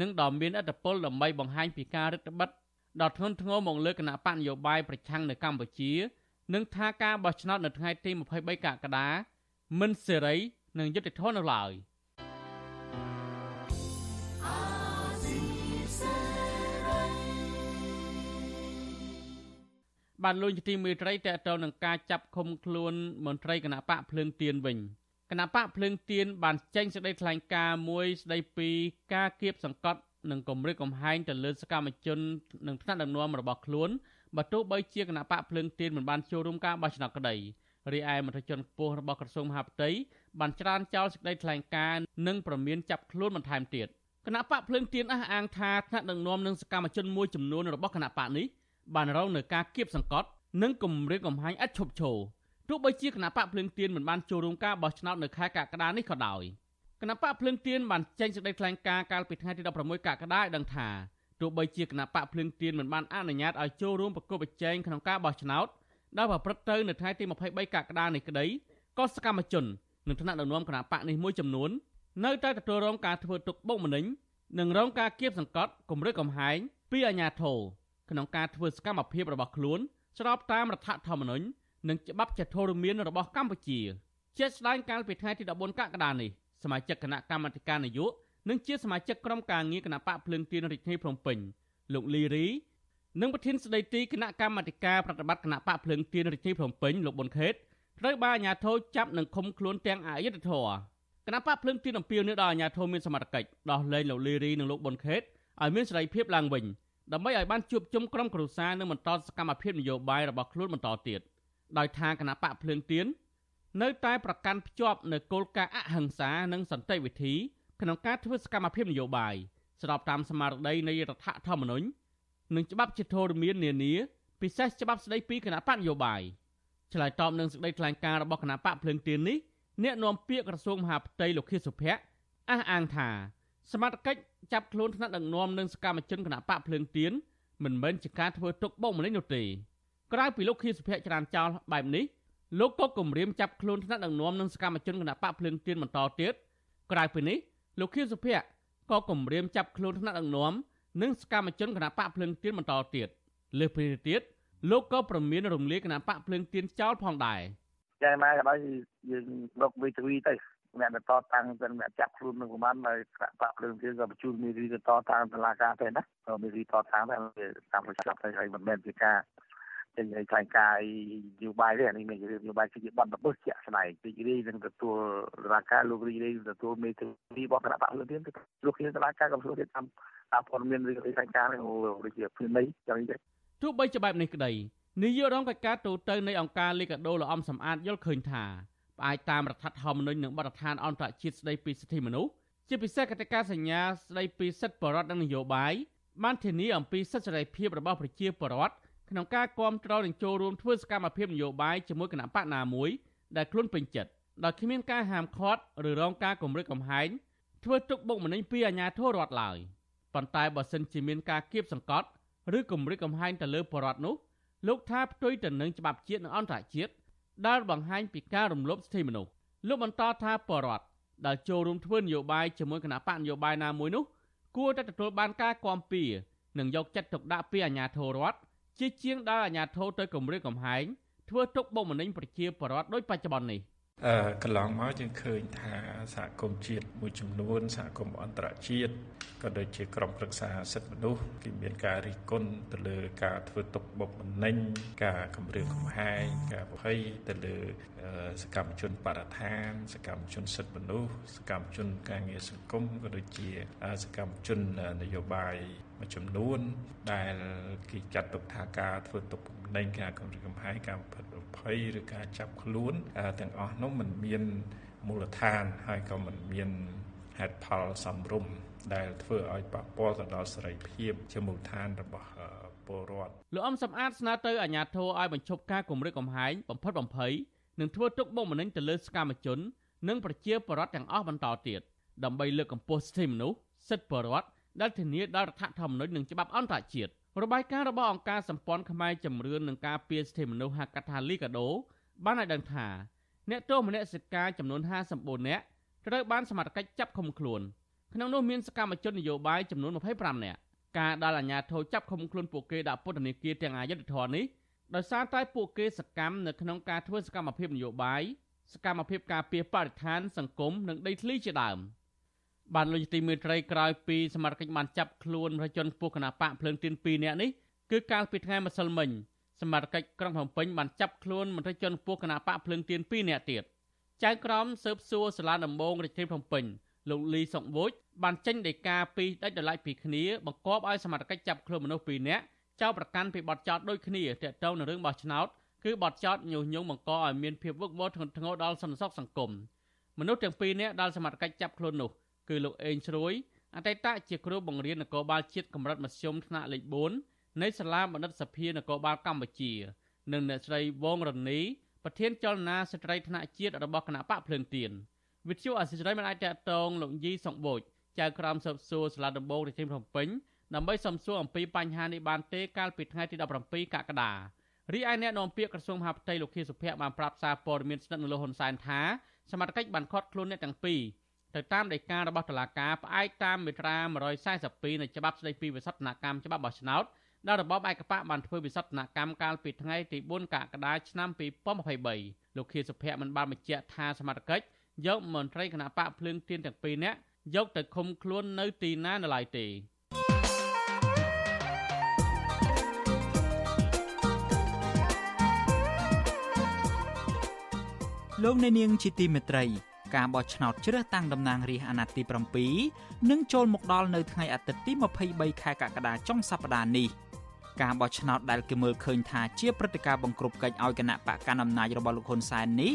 និងដ៏មានឥទ្ធិពលដើម្បីបង្ហាញពីការរឹតបន្តឹងដ៏ធ្ងន់ធ្ងរមកលើគណៈបកនយោបាយប្រឆាំងនៅកម្ពុជានិងថាការបោះឆ្នោតនៅថ្ងៃទី23កក្កដាមិនសេរីនិងយុត្តិធម៌នៅឡើយ បានលួចជាទីមេត្រីតេតទៅនឹងការចាប់ឃុំខ្លួនមន្ត្រីគណៈបកភ្លើងទៀនវិញគណៈបកភ្លើងទៀនបានចេញសេចក្តីថ្លែងការណ៍មួយស្តីពីការគៀបសង្កត់និងគម្រិតកំហែងទៅលើសកម្មជននិងថ្នាក់ដឹកនាំរបស់ខ្លួនបើទោះបីជាគណៈបកភ្លើងទៀនមិនបានចូលរួមការបោះឆ្នោតក្តីរីឯមន្ត្រីជាន់ខ្ពស់របស់ក្រសួងមហាផ្ទៃបានច្រានចោលសេចក្តីថ្លែងការណ៍និងប្រមានចាប់ខ្លួនបន្ថែមទៀតគណៈបកភ្លើងទៀនអះអាងថាថ្នាក់ដឹកនាំនិងសកម្មជនមួយចំនួនរបស់គណៈបកនេះ បានរងនឹងការគៀបសង្កត់និងគម្រាមកំហែងឥតឈប់ឈរទោះបីជាគណៈបកភ្លើងទៀនមិនបានចូលរួមការបោះឆ្នោតនៅខែកក្កដានេះក៏ដោយគណៈបកភ្លើងទៀនបានចេញសេចក្តីថ្លែងការណ៍កាលពីថ្ងៃទី16កក្កដាឲ្យដឹងថាទោះបីជាគណៈបកភ្លើងទៀនមិនបានអនុញ្ញាតឲ្យចូលរួមប្រគល់ប្រជែងក្នុងការបោះឆ្នោតដែលប្រព្រឹត្តទៅនៅថ្ងៃទី23កក្កដានេះក្តីក៏សកម្មជននិងថ្នាក់ដឹកនាំគណៈបកនេះមួយចំនួននៅតែទទួលរងការធ្វើទុកបុកម្នេញនិងរងការគៀបសង្កត់គំរាមកំហែងពីអាជ្ញាធរ ក្នុងការធ្វើសកម្មភាពរបស់ខ្លួនស្របតាមរដ្ឋធម្មនុញ្ញនិងច្បាប់ចតុរមានរបស់កម្ពុជាជាស្ដែងកាលពីថ្ងៃទី14កក្កដានេះសមាជិកគណៈកម្មាធិការនយោបាយនិងជាសមាជិកក្រុមការងារគណៈបកភ្លើងទៀនរាជធានីភ្នំពេញលោកលីរីនិងប្រធានស្ដីទីគណៈកម្មាធិការប្រតិបត្តិគណៈបកភ្លើងទៀនរាជធានីភ្នំពេញលោកប៊ុនខេតត្រូវបានអាជ្ញាធរចាប់និងឃុំខ្លួនទាំងអយុធធរគណៈបកភ្លើងទៀនអំពាវនាវដល់អាជ្ញាធរមានសមត្ថកិច្ចដោះលែងលោកលីរីនិងលោកប៊ុនខេតឲ្យមានសេរីភាពឡើងវិញ ដើម្បីឲ្យបានជួបជុំក្រុមគ្រួសារនិងបន្តសកម្មភាពនយោបាយរបស់ខ្លួនបន្តទៀតដោយថាគណៈបកភ្លើងទៀននៅតែប្រកាន់ភ្ជាប់នៅគោលការណ៍អហិង្សានិងសន្តិវិធីក្នុងការធ្វើសកម្មភាពនយោបាយស្របតាមស្មារតីនៃរដ្ឋធម្មនុញ្ញនិងច្បាប់ជាធរមាននានាពិសេសច្បាប់ស្តីពីគណៈបកនយោបាយឆ្លើយតបនឹងសេចក្តីថ្លែងការណ៍របស់គណៈបកភ្លើងទៀននេះអ្នកនាំពាក្យក្រសួងមហាផ្ទៃលោកខៀវសុភ័ក្រអះអាងថា សមត្ថកិច្ចចាប់ខ្លួនថ្នាក់ដឹកនាំនិងសកម្មជនគណៈបកភ្លើងទៀនមិនមែនជាការធ្វើទុកបុកម្នេញនោះទេក្រៅពីលោកខៀវសុភ័ក្រចរានចោលបែបនេះលោកក៏គម្រាមចាប់ខ្លួនថ្នាក់ដឹកនាំនិងសកម្មជនគណៈបកភ្លើងទៀនបន្តទៀតក្រៅពីនេះលោកខៀវសុភ័ក្រក៏គម្រាមចាប់ខ្លួនថ្នាក់ដឹកនាំនិងសកម្មជនគណៈបកភ្លើងទៀនបន្តទៀតលើសពីនេះទៀតលោកក៏ប្រមានរំលាយគណៈបកភ្លើងទៀនចោលផងដែរយ៉ាងណាក៏ដោយយើងរកវិទ្យាទៅ អ្នកតតាំងទាំងអ្នកចាប់ខ្លួននឹងប្រហែលនៅក្រាក់បាក់ភ្លើងទៀតក៏បញ្ជូនមីរីទៅតតាំងតឡាការទៅណាក៏មីរីតតាំងតែតាមប្រចាំទៅហើយមិនមែនជាការចេញឲ្យខ្លាំងកាយយោបាយទេអានេះមានយោបាយគឺជាប័ណ្ណបឹសជាក់ស្ដែងទីរីនឹងទទួលរាការលោករីរីទទួលមេធាវីរបស់គណៈបកលោកទៀតលោកគ្នាតឡាការក៏ទទួលតាមតាមព័ត៌មានរឿងខ្លាំងការនឹងដូចជាភឿន័យចឹងទេទោះបីជាបែបនេះក្តីនាយករងកិច្ចការទូតទៅនៃអង្គការលីកាដូលអំសំអាតយល់ឃើញថា ផ្អែកតាមរដ្ឋធម្មនុញ្ញនិងបទដ្ឋានអន្តរជាតិស្តីពីសិទ្ធិមនុស្សជាពិសេសកតិកាសញ្ញាស្តីពីសិទ្ធិបរិវត្តនិងនយោបាយបានធានាអំពីសិទ្ធិសេរីភាពរបស់ប្រជាពលរដ្ឋក្នុងការគាំទ្រនិងចូលរួមធ្វើសកម្មភាពនយោបាយជាមួយគណៈបកណាមួយដែលខ្លួនពេញចិត្តដោយគ្មានការហាមឃាត់ឬរងការគំរាមកំហែងធ្វើទុកបុកម្នេញពីអាជ្ញាធររដ្ឋឡើយប៉ុន្តែបើសិនជាមានការគៀបសង្កត់ឬគំរាមកំហែងទៅលើបរដ្ឋនោះលោកថាផ្ទុយទៅនឹងច្បាប់ជាតិនិងអន្តរជាតិ ដែលបង្ហាញពីការរំលោភសិទ្ធិមនុស្សលោកបន្តថាបរដ្ឋដែលចូលរួមធ្វើនយោបាយជាមួយគណៈបកនយោបាយណាមួយនោះគួរតែទទួលបានការគាំពៀនិងយកចិត្តទុកដាក់ពីអាជ្ញាធររដ្ឋជាជាងដែលអាជ្ញាធរទៅគម្រាមកំហែងធ្វើទុកបុកម្នេញប្រជាពលរដ្ឋដោយបច្ចុប្បន្ននេះអឺ កន្លងមកយើងឃើញថាសហគមន៍ជាតិមួយចំនួនសហគមន៍អន្តរជាតិក៏ដូចជាក្រុមប្រឹក្សាសិទ្ធិមនុស្សគេមានការរិះគន់ទៅលើការធ្វើទុកបុកម្នេញការគម្រាមកំហែងការប្រហ័យទៅលើសកម្មជនបរិស្ថាន សកម្មជនសិទ្ធិមនុស្សសកម្មជនការងារសង្គមក៏ដូចជាសកម្មជននយោបាយមួយចំនួនដែលគេចាត់ទុកថាការធ្វើទុកបុកម្នេញការគម្រាមកំហែងការប្រព្រឹត្ត ភ័យឬការចាប់ខ្លួនទាំងអស់នោះมันមានមូលដ្ឋានហើយក៏มันមានហេតុផលសំរុំដែលធ្វើឲ្យប៉ះពាល់ទៅដល់សេរីភាពជាមូលដ្ឋានរបស់ពលរដ្ឋលោកអំសំអាតស្នើទៅអាជ្ញាធរឲ្យបញ្ឈប់ការគម្រាមកំហែងបំផិតបំភ័យនិងធ្វើទុកបុកម្នេញទៅលើសកម្មជននិងប្រជាពលរដ្ឋទាំងអស់បន្តទៀត ដើម្បីលើកកម្ពស់សិទ្ធិមនុស្សសិទ្ធិបរិវត្តដែលធានាដល់រដ្ឋធម្មនុញ្ញនិងច្បាប់អន្តរជាតិ របាយការណ៍របស់អង្គការសម្ព័ន្ធខ្មែរចម្រឿននឹងការពារសិទ្ធិមនុស្សហៅកាត់ថា Liga do បានឲ្យដឹងថាអ្នកទោសមនសិការចំនួន54នាក់ត្រូវបានសមត្ថកិច្ចចាប់ឃុំខ្លួនក្នុងនោះមានសកម្មជននយោបាយចំនួន25នាក់ការដែលអាជ្ញាធរចាប់ឃុំខ្លួនពួកគេដាក់ពន្ធនាគារទាំងអយុធធរនេះដោយសារតែពួកគេសកម្មនៅក្នុងការធ្វើសកម្មភាពនយោបាយសកម្មភាពការពារបរិស្ថានសង្គមនិងដីធ្លីជាដើម បានលោកទីមេត្រីក្រោយពីសមត្ថកិច្ចបានចាប់ខ្លួនប្រជាជនពួកគណបកភ្លើងទៀន2នាក់នេះគឺកាលពីថ្ងៃម្សិលមិញសមត្ថកិច្ចក្រុងភ្នំពេញបានចាប់ខ្លួនមន្ត្រីជនពួកគណបកភ្លើងទៀន2នាក់ទៀតចៅក្រមស៊ើបសួរសាលាដំបងរាជធានីភ្នំពេញលោកលីសុកវូចបានចេញដីកាពីដាច់ដライពីគ្នាបង្គាប់ឲ្យសមត្ថកិច្ចចាប់ខ្លួនមនុស្ស2នាក់ចោទប្រកាន់ពីបទចោទដូចគ្នាទាក់ទងនឹងរឿងបោះឆ្នោតគឺបទចោទញុះញង់បង្កឲ្យមានភាពវឹកវរធ្ងន់ធ្ងរដល់សន្តិសុខសង្គមមនុស្សទាំងពីរនាក់ដែលសមត្ថកិច្ចចាប់ខ្លួននោះ គឺលោកអេងស្រួយអតីតជាគ្រូបង្រៀននគរបាលជាតិកម្រិតមធ្យមថ្នាក់លេខ4នៃសាលាបណ្ឌិតសភានគរបាលកម្ពុជា និងអ្នកស្រីវងរនីប្រធានចលនាស្ត្រីថ្នាក់ជាតិរបស់គណៈបកភ្លើងទៀនវិទ្យុអសិរ័យមិនអាចតតងលោកយីសុងបូចចៅក្រមស៊ើបសួរសាលាដំបងរាជធានីភ្នំពេញដើម្បីសំសួរអំពីបញ្ហានេះបានទេកាលពីថ្ងៃទី17កក្កដារីឯអ្នកនាំពាក្យក្រសួងមហាផ្ទៃលោកខៀវសុភ័ក្របានប្រាប់សារព័ត៌មានស្និទ្ធនឹងលោកហ៊ុនសែនថាសមត្ថកិច្ចបានឃាត់ខ្លួនអ្នកទាំងពីរ ទៅតាមដីការបស់តុលាការផ្អែកតាមមាត្រា142នៃច្បាប់ស្តីពីវិសោធនកម្មច្បាប់បោះឆ្នោតដែលរបបឯកបកបានធ្វើវិសោធនកម្មកាលពីថ្ងៃទី4កក្កដាឆ្នាំ2023លោកខៀវសុភ័ក្របានបានបញ្ជាក់ថាសមត្ថកិច្ចយកមន្ត្រីគណៈបកភ្លើងទៀនទាំងពីរនាក់យកទៅឃុំខ្លួននៅទីណានៅឡើយទេលោកអ្នកនាងជាទីមេត្រី ការបោះឆ្នោតជ្រើសតាំងតំណាងរាស្ត្រអាណត្តិទី7នឹងចូលមកដល់នៅថ្ងៃអាទិត្យទី23ខែកក្កដាចុងសប្តាហ៍នេះការបោះឆ្នោតដែលគេមើលឃើញថាជាព្រឹត្តិការណ៍បង្ក្រប់កិច្ចឲ្យគណៈបកកណ្ដាលអំណាចរបស់លោកហ៊ុនសែននេះ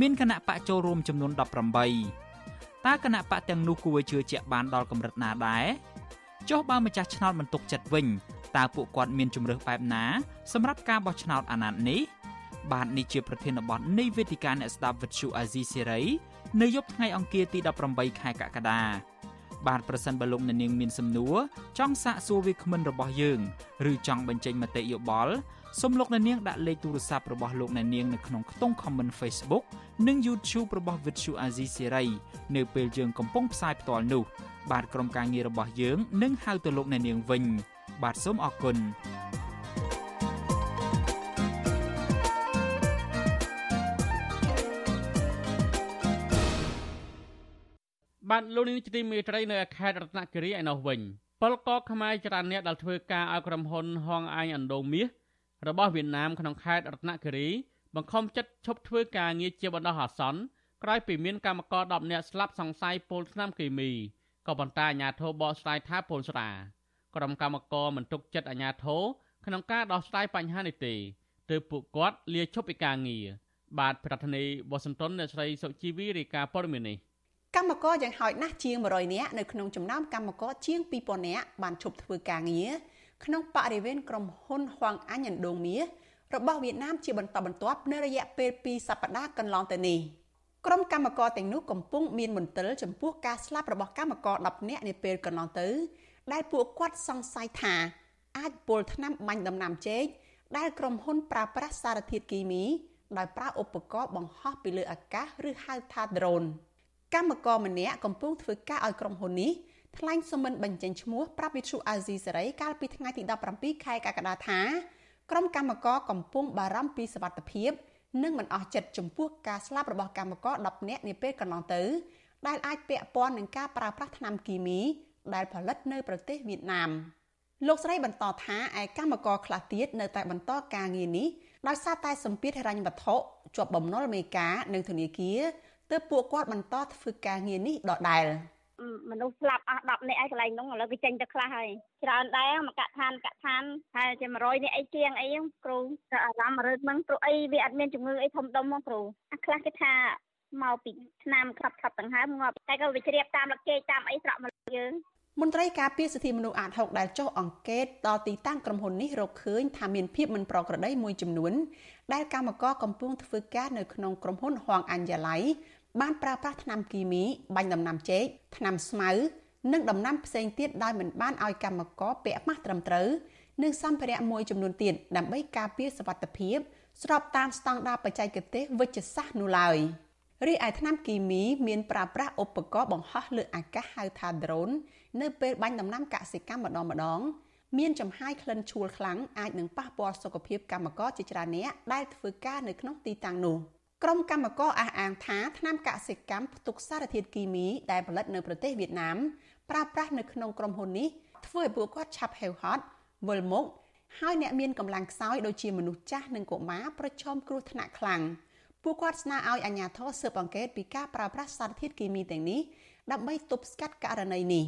មានគណៈបកចូលរួមចំនួន18តើគណៈបកទាំងនោះគួរជឿជាក់បានដល់កម្រិតណាដែរចុះបើម្ចាស់ឆ្នោតមិនទុកចិត្តវិញតើពួកគាត់មានជំរើសបែបណាសម្រាប់ការបោះឆ្នោតអាណត្តិនេះបាទនេះជាប្រធានបទនៃវេទិកាអ្នកស្ដាប់វិទ្យុអាស៊ីសេរី នៅយប់ថ្ងៃអង្គារទី18ខែកក្កដាបាទប្រសិនបើលោកអ្នកនាងមានសំណួរចង់សាកសួរវាគ្មិនរបស់យើងឬចង់បញ្ចេញមតិយោបល់សូមលោកអ្នកនាងដាក់លេខទូរស័ព្ទរបស់លោកអ្នកនាងនៅក្នុងខ្ទង់ comment Facebook និង YouTube របស់ Vuthu Azizi Serai នៅពេលយើងកំពុងផ្សាយផ្ទាល់នោះ បាទក្រុមការងាររបស់យើងនឹងហៅទៅលោកអ្នកនាងវិញ បាទសូមអរគុណ បាទលោកនាងជាទីមេត្រីនៅខេត្តរតនគិរីឯណោះវិញពលករខ្មែរច្រើនអ្នកដែលធ្វើការឲ្យក្រុមហ៊ុនហងអាញអណ្ដូងមាសរបស់វៀតណាមក្នុងខេត្តរតនគិរីបង្ខំចិត្តឈប់ធ្វើការងារជាបណ្ដោះអាសន្នក្រោយពីមានកម្មករ10នាក់ស្លាប់សង្ស័យពុលថ្នាំគីមីក៏ប៉ុន្តែអាជ្ញាធរបកស្រាយថាពុលស្រាក្រុមកម្មករមិនទុកចិត្តអាជ្ញាធរក្នុងការដោះស្រាយបញ្ហានេះទេទើបពួកគាត់លាឈប់ពីការងារបាទប្រធានាធិបតីវ៉ាស៊ីនតោនអ្នកស្រីសុជីវីរាយការណ៍ព័ត៌មាននេះ កម្មករយ៉ាងហោចណាស់ជាង100នាក់នៅក្នុងចំណោមកម្មករជាង2000នាក់បានឈប់ធ្វើការងារក្នុងបរិវេណក្រុមហ៊ុនហួងអាញ់អណ្ដូងមាសរបស់វៀតណាមជាបន្តបន្ទាប់នៅរយៈពេល2សប្តាហ៍កន្លងទៅនេះក្រុមកម្មករទាំងនោះកំពុងមានមន្ទិលចំពោះការស្លាប់របស់កម្មករ10នាក់នាពេលកន្លងទៅ ដែលពួកគាត់សង្ស័យថា អាចពុលថ្នាំបាញ់ដំណាំចេកដែលក្រុមហ៊ុនប្រើប្រាស់សារធាតុគីមីដោយប្រើឧបករណ៍បង្ហោះពីលើអាកាសឬហៅថា drone កម្មករម្នាក់កំពុងធ្វើការឲ្យក្រុមហ៊ុននេះថ្លែងសុំមិនបញ្ចេញឈ្មោះប្រាប់វិទ្យុអាស៊ីសេរីកាលពីថ្ងៃទី17ខែកក្កដាថាក្រុមកម្មករកំពុងបារម្ភពីសុវត្ថិភាពនិងមិនអស់ចិត្តចំពោះការស្លាប់របស់កម្មករ10នាក់នាពេលកន្លងទៅ ដែលអាចពាក់ព័ន្ធនឹងការប្រើប្រាស់ថ្នាំគីមីដែលផលិតនៅប្រទេសវៀតណាមលោកស្រីបន្តថាឯកម្មករខ្លះទៀតនៅតែបន្តការងារនេះដោយសារតែសម្ពាធហិរញ្ញវត្ថុជាប់បំណុលមេការនិងធនាគារ ទើបពួកគាត់បន្តធ្វើការងារនេះដដែលមនុស្សស្លាប់អស់10នាក់ឯងកន្លែងនោះឥឡូវវាចេញទៅខ្លះហើយច្រើនដែរមកកឋានកឋានហើយជា100នាក់អីជាងអីគ្រូតែអារម្មណ៍រើតមិនព្រោះអីវាអត់មានជំងឺអីធំដុំមកគ្រូអាខ្លះគេថាមកពីឆ្នាំខាប់ខាប់ដង្ហើមងាប់តែក៏វាជ្រាបតាមលឹកជែកតាមអីស្រក់មកយើងមន្ត្រីការពារសិទ្ធិមនុស្សអាត6ដែលចុះអង្កេតដល់ទីតាំងក្រុមហ៊ុននេះរកឃើញថាមានភាពមិនប្រក្រតីមួយចំនួនដែលកម្មករកំពុងធ្វើការនៅក្នុងក្រុមហ៊ុនហងអញ្ញឡៃ បានប្រើប្រាស់ថ្នាំគីមីបាញ់ដំណាំចេកថ្នាំស្មៅនិងដំណាំផ្សេងទៀតដោយមិនបានឲ្យកម្មករពាក់ម៉ាស់ត្រឹមត្រូវនិងសម្ភារៈមួយចំនួនទៀតដើម្បីការពារសុវត្ថិភាព ស្របតាមស្តង់ដារបច្ចេកទេសវិជ្ជសាស្ត្រនោះឡើយរីឯថ្នាំគីមីមានប្រើប្រាស់ឧបករណ៍បង្ហោះលើអាកាសហៅថា drone នៅពេលបាញ់ដំណាំកសិកម្មម្ដងម្ដងមានចំហាយក្លិនឆួលខ្លាំងអាចនឹងប៉ះពាល់សុខភាពកម្មករជាច្រើនអ្នកដែលធ្វើការនៅក្នុងទីតាំងនោះ ក្រុមកម្មករអះអាងថាថ្នាំកសិកម្មផ្ទុកសារធាតុគីមីដែលផលិតនៅប្រទេសវៀតណាមប្រើប្រាស់នៅក្នុងក្រុមហ៊ុននេះធ្វើឲ្យពួកគាត់ឆាប់ហេវហត់វិលមុខហើយអ្នកមានកម្លាំងខ្សោយដូចជាមនុស្សចាស់និងកុមារប្រឈមគ្រោះថ្នាក់ខ្លាំងពួកគាត់ស្នើឲ្យអាជ្ញាធរស៊ើបអង្កេតពីការប្រើប្រាស់សារធាតុគីមីទាំងនេះដើម្បីទប់ស្កាត់ករណីនេះ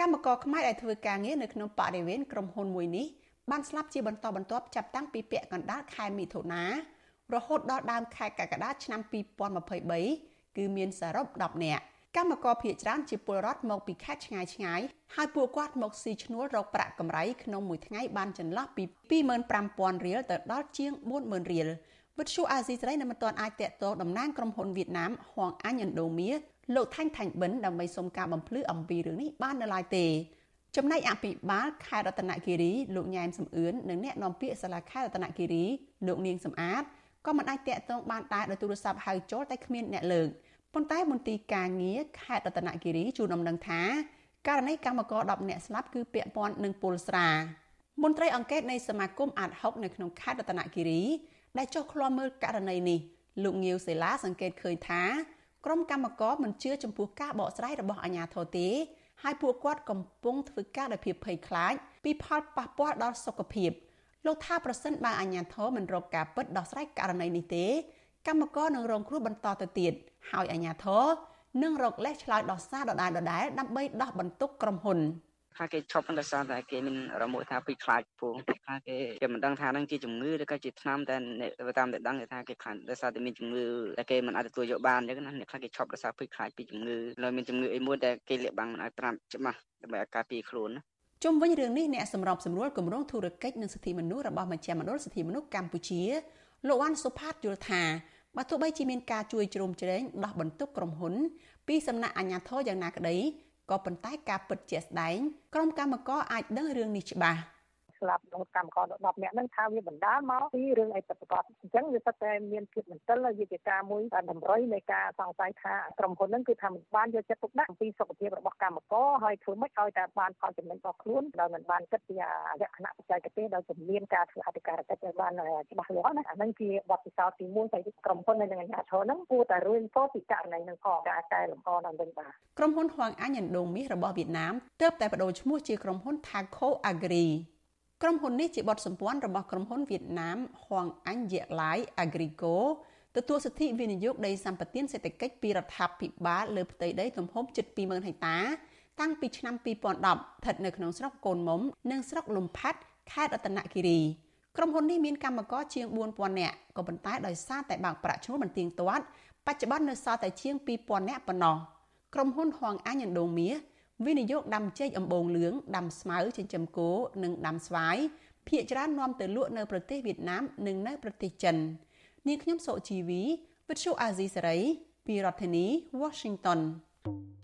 កម្មករខ្មែរដែលធ្វើការងារនៅក្នុងបរិវេណក្រុមហ៊ុនមួយនេះបានស្លាប់ជាបន្តបន្ទាប់ចាប់តាំងពីពាក់កណ្ដាលខែមិថុនា រហូតដល់ដើមខែកក្កដាឆ្នាំ2023គឺមានសរុប10នាក់កម្មករភៀសច្រើនជាពលរដ្ឋមកពីខេត្តឆ្ងាយឆ្ងាយហើយពួកគាត់មកស៊ីឈ្នួលរកប្រាក់កម្រៃក្នុងមួយថ្ងៃបានចន្លោះពី25,000រៀលទៅដល់ជាង40,000រៀលវិទ្យុអាស៊ីសេរីនៅមិនទាន់អាចតាក់ទងតំណាងក្រុមហ៊ុនវៀតណាមហួងអាញឥណ្ឌូមៀលោកថាញ់ថាញ់បិនដើម្បីសុំការបំភ្លឺអំពីរឿងនេះបាននៅឡើយទេចំណែកអភិបាលខេត្តរតនគិរីលោកញ៉ែមសំអឿននិងអ្នកនាំពាក្យសាលាខេត្តរតនគិរីលោកនាងសំអាត ក៏មិនអាចតាក់ទងបានដែរដោយទូរស័ព្ទហៅចូលតែគ្មានអ្នកលើកប៉ុន្តែមន្ទីរការងារខេត្តរតនគិរីជួនដំណឹងថាករណីកម្មករ10នាក់ស្លាប់គឺពាក់ព័ន្ធនឹងពលស្រាមន្ត្រីអង្កេតនៃសមាគមអាត60នៅក្នុងខេត្តរតនគិរីដែលចុះឃ្លាំមើលករណីនេះលោកងាវសេឡាសង្កេតឃើញថាក្រុមកម្មករមិនជឿចំពោះការបកស្រាយរបស់អាជ្ញាធរទេហើយពួកគាត់កំពុងធ្វើការដោយភាពភ័យខ្លាចពីផលប៉ះពាល់ដល់សុខភាព លោកថាប្រសិនបើអាជ្ញាធរមិនរកការពិតដោះស្រាយករណីនេះទេកម្មករនឹងរងគ្រោះបន្តទៅទៀតហើយអាជ្ញាធរនឹងរកលេសឆ្លើយដោះសារដដែលដដែលដើម្បីដោះបន្ទុកក្រុមហ៊ុនថាគេឈប់ដោយសារតែគេមានរមួយថាពីខ្លាចពងថាគេគេមិនដឹងថានឹងជាជំងឺឬក៏ជាថ្នាំតែតាមតែដឹងថាគេខ្លាចដោយសារតែមានជំងឺតែគេមិនអាចទទួលយកបានអញ្ចឹងណាអ្នកខ្លះគេឈប់ដោយសារពីខ្លាចពីជំងឺហើយមានជំងឺអីមួយដែលគេលាក់បាំងមិនឲ្យប្រាប់ច្បាស់ដើម្បីឲ្យការពារខ្លួនណា ជុំវិញរឿងនេះអ្នកសម្របសម្រួលគម្រោងធុរកិច្ចនិងសិទ្ធិមនុស្សរបស់មជ្ឈមណ្ឌលសិទ្ធិមនុស្សកម្ពុជាលោកវ៉ាន់សុផាតយល់ថាបើទោះបីជាមានការជួយជ្រោមជ្រែងដោះបន្ទុកក្រុមហ៊ុន ពីសំណាក់អាជ្ញាធរយ៉ាងណាក្តីក៏ប៉ុន្តែការពិតជាក់ស្ដែងក្រុមកម្មការអាចដឹងរឿងនេះច្បាស់ ស្លាប់ដល់កម្មករ10នាក់ហ្នឹងថាវាបណ្ដាលមកពីរឿងអីពិតប្រាកដអញ្ចឹងវាសិតតែមានភាពមន្ទិលហើយវាជាការមួយតម្រុយនៃការសង្ស័យថាក្រុមហ៊ុនហ្នឹងគឺថាមិនបានយកចិត្តទុកដាក់អំពីសុខភាពរបស់កម្មករហើយធ្វើម៉េចឲ្យតែបានផលចំណេញរបស់ខ្លួនដោយមិនបានគិតពីលក្ខណៈបច្ចេកទេសដោយជំនាញការធ្វើអធិការកិច្ចឲ្យបានច្បាស់លាស់ណាអាហ្នឹងជាបទពិសោធន៍ទី1ដែលក្រុមហ៊ុននិងអាជ្ញាធរហ្នឹងគួរតែរួញពោពីករណីហ្នឹងផងការកែលម្អដល់វិញបាទក្រុមហ៊ុនហួងអញឥណ្ឌូមាសរបស់វៀតណាមទើបតែបដូរឈ្មោះជាក្រុមហ៊ុន Thaco Agri ក្រុមហ៊ុននេះជាបទសម្ព័ន្ធរបស់ក្រុមហ៊ុនវៀតណាមហួងអញយៈឡៃ Agrico ទទួលសិទ្ធិវិនិយោគដីសម្បត្តិសេដ្ឋកិច្ចពីរដ្ឋាភិបាលលើផ្ទៃដីទំហំជិត20000ហិកតា តាំងពីឆ្នាំ2010ស្ថិតនៅក្នុងស្រុកកូនមុំនិងស្រុកលំផាត់ខេត្តរតនគិរីក្រុមហ៊ុននេះមានកម្មករជាង4000នាក់ក៏ប៉ុន្តែដោយសារតែបើកប្រាក់ឈ្នួលមិនទៀងទាត់បច្ចុប្បន្ននៅសល់តែជាង2000នាក់ប៉ុណ្ណោះក្រុមហ៊ុនហួងអញឥណ្ឌូមាស វិនិយោគដាំចេកអំបូងលឿងដាំស្មៅចិញ្ចឹមគោនិងដាំស្វាយភាគច្រើននាំទៅលក់នៅប្រទេសវៀតណាមនិងនៅប្រទេសចិននាងខ្ញុំសុជីវីវិទ្យុអាស៊ីសេរីពីរដ្ឋធានី Washington thank you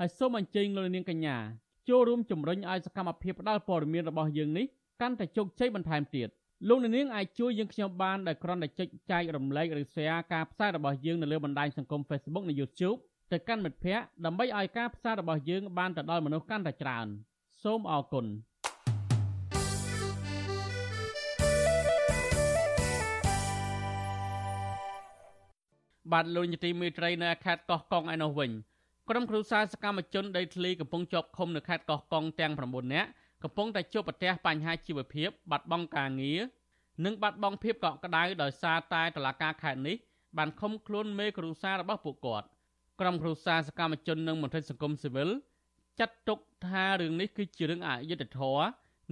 ហើយសូមអញ្ជើញលោកនាងកញ្ញាចូលរួមជំរុញឲ្យសកម្មភាពផ្តល់ព័ត៌មានរបស់យើងនេះកាន់តែជោគជ័យបន្ថែមទៀតលោកនាងអាចជួយយើងខ្ញុំបានដោយគ្រាន់តែចុចចែករំលែកឬ share ការផ្សាយរបស់យើងនៅលើបណ្ដាញសង្គម Facebook និង YouTube ទៅកាន់មិត្តភ័ក្តិដើម្បីឲ្យការផ្សាយរបស់យើងបានទៅដល់មនុស្សកាន់តែច្រើនសូមអរគុណបាទលោកនាយទីមេត្រីនៅខេត្តកោះកុងឯនោះវិញ ក្រុមគ្រួសារសកម្មជនដីធ្លីកំពុងជាប់ឃុំនៅខេត្តកោះកុងទាំង9នាក់កំពុងតែជួបប្រទះបញ្ហាជីវភាពបាត់បង់ការងារនិងបាត់បង់ភាពកក់ក្ដៅដោយសារតែតឡាការខេត្តនេះបានឃុំខ្លួនមេគ្រួសាររបស់ពួកគាត់ក្រុមគ្រួសារសកម្មជននិងមន្ត្រីសង្គមស៊ីវិលចាត់ទុកថារឿងនេះគឺជារឿងអយុត្តិធម៌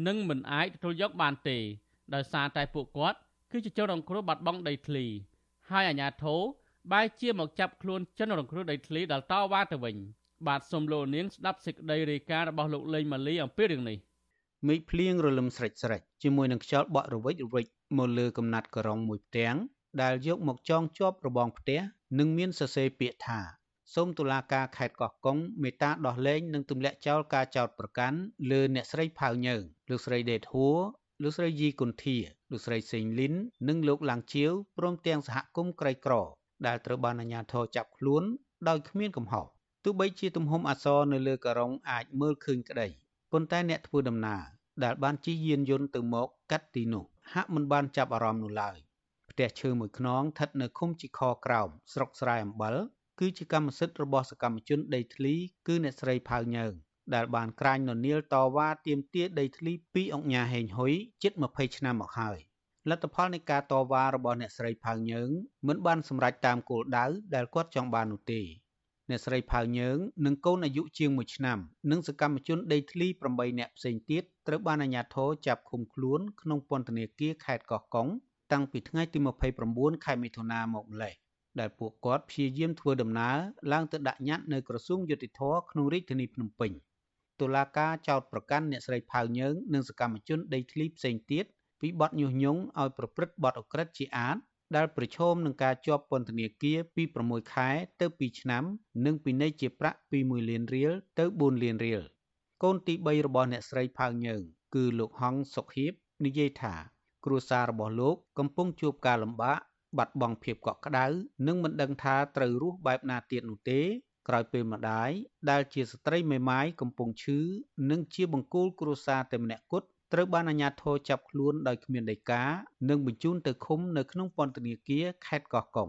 និងមិនអាចទទួលយកបានទេ ដោយសារតែពួកគាត់គឺជាជនរងគ្រោះបាត់បង់ដីធ្លីហើយអាជ្ញាធរ បែរជាមកចាប់ខ្លួនជនរងគ្រោះដីធ្លីដល់តវ៉ាទៅវិញបាទសូមលោកនាងស្ដាប់សេចក្តីរាយការណ៍របស់លោកលេងម៉ាលីអំពីរឿងនេះមេឃភ្លៀងរលឹមស្រេចស្រេចជាមួយនឹងខ្យល់បក់រវិចរវិចមកលើកំណាត់ក្រុងមួយផ្ទាំងដែលយកមកចងជាប់របងផ្ទះនិងមានសរសេរពាក្យថាសូមតុលាការខេត្តកោះកុងមេត្តាដោះលែងនិងទម្លាក់ចោលការចោទប្រកាន់លើអ្នកស្រីផៅញើងលោកស្រីដេតហួរលោកស្រីយីគុន្ធាលោកស្រីសេងលីននិងលោកឡាំងជាវព្រមទាំងសហគមន៍ក្រីក្រ ដែលត្រូវបានអាជ្ញាធរចាប់ខ្លួនដោយគ្មានកំហុសទោះបីជាទំហំអសរនៅលើការុងអាចមើលឃើញក្តីប៉ុន្តែអ្នកធ្វើដំណើរដែលបានជិះយានយន្តទៅមកកាត់ទីនោះហាក់មិនបានចាប់អារម្មណ៍នោះឡើយផ្ទះឈើមួយខ្នងស្ថិតនៅឃុំជីខក្រោមស្រុកស្រែអំបិលគឺជាកម្មសិទ្ធិរបស់សកម្មជនដីធ្លីគឺអ្នកស្រីផៅញើងដែលបានក្រាញននាលតវ៉ាទាមទារដីធ្លីពីអង្គញាហេងហ៊ុយជិត20ឆ្នាំមកហើយ លទ្ធផលនៃការតវ៉ារបស់អ្នកស្រីផៅញើងមិនបានសម្រេចតាមគោលដៅដែលគាត់ចង់បាននោះទេអ្នកស្រីផៅញើងនិងកូនអាយុជាង1ឆ្នាំនិងសកម្មជនដីធ្លី8នាក់ផ្សេងទៀតត្រូវបានអាជ្ញាធរចាប់ឃុំខ្លួនក្នុងពន្ធនាគារខេត្តកោះកុងតាំងពីថ្ងៃទី29ខែមិថុនាមកម្លេះដែលពួកគាត់ព្យាយាមធ្វើដំណើរឡើងទៅដាក់ញត្តិនៅក្រសួងយុតិធធក្នុងរាជធានីភ្នំពេញតុលាការចោទប្រកាន់អ្នកស្រីផៅញើងនិងសកម្មជនដីធ្លីផ្សេងទៀត ពីបទញុះញង់ឲ្យប្រព្រឹត្តបទអក្រិតជាអាតដែលប្រឈមនឹងការជាប់ពន្ធនាគារពី6ខែទៅ2ឆ្នាំ និងពិន័យជាប្រាក់ពី1លានរៀលទៅ4លានរៀលកូនទី3របស់អ្នកស្រីផៅញើងគឺលោកហងសុកហៀបនិយាយថា គ្រួសាររបស់លោកកំពុងជួបការលំបាកបាត់បង់ភាពកក់ក្ដៅនិងមិនដឹងថាត្រូវរស់បែបណាទៀតនោះទេ ក្រោយពេលម្ដាយដែលជាស្ត្រីមេម៉ាយកំពុងឈឺនិងជាបង្គោលគ្រួសារតែម្នាក់គត់ ត្រូវបានអាជ្ញាធរចាប់ខ្លួនដោយគ្មានដីកានិងបញ្ជូនទៅឃុំនៅក្នុងពន្ធនាគារខេត្តកោះកុង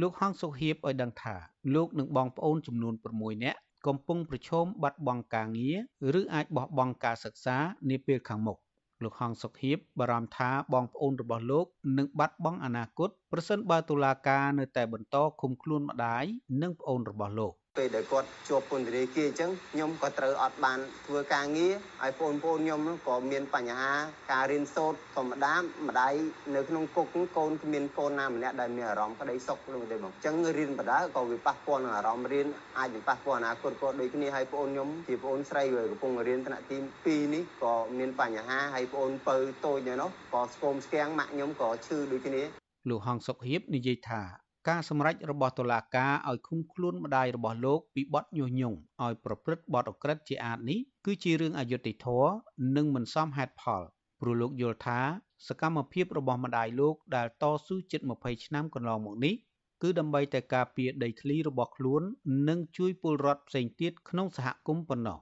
លោកហងសុខៀបឲ្យដឹងថាលោកនិងបងប្អូនចំនួន6នាក់កំពុងប្រឈមបាត់បង់ការងារឬអាចបោះបង់ការសិក្សានាពេលខាងមុខលោកហងសុខៀបបារម្ភថាបងប្អូនរបស់លោកនឹងបាត់បង់អនាគតប្រសិនបើតុលាការនៅតែបន្តឃុំខ្លួនម្ដាយនិងប្អូនរបស់លោក ពេលដែលគាត់ជាប់ពន្ធនាគារអញ្ចឹងខ្ញុំក៏ត្រូវអត់បានធ្វើការងារហើយបងប្អូនខ្ញុំក៏មានបញ្ហាការរៀនសូត្រធម្មតាម្ដាយនៅក្នុងគុកកូនគ្មានកូនណាម្នាក់ដែលមានអារម្មណ៍ក្តីសុខនោះទេបងអញ្ចឹងរៀនបដាក៏វាប៉ះពាល់នឹងអារម្មណ៍រៀនអាចនឹងប៉ះពាល់អនាគតក៏ដូចគ្នាហើយបងខ្ញុំជាបងស្រីកំពុងរៀនថ្នាក់ទី2នេះក៏មានបញ្ហាហើយបងពៅតូចនោះក៏ស្គមស្គាំងម៉ាក់ខ្ញុំក៏ឈឺដូចគ្នាលោកហងសុខហៀបនិយាយថា ការសម្រេចរបស់តុលាការឲ្យឃុំខ្លួនម្ដាយរបស់លោកពីបទញុះញង់ឲ្យប្រព្រឹត្តបទអក្រិតជាអាតនេះគឺជារឿងអយុត្តិធម៌និងមិនសមហេតុផលព្រោះលោកយល់ថាសកម្មភាពរបស់ម្ដាយលោកដែលតស៊ូជិត20ឆ្នាំកន្លងមកនេះគឺដើម្បីតែការពារដីធ្លីរបស់ខ្លួន និងជួយពលរដ្ឋផ្សេងទៀតក្នុងសហគមន៍ប៉ុណ្ណោះ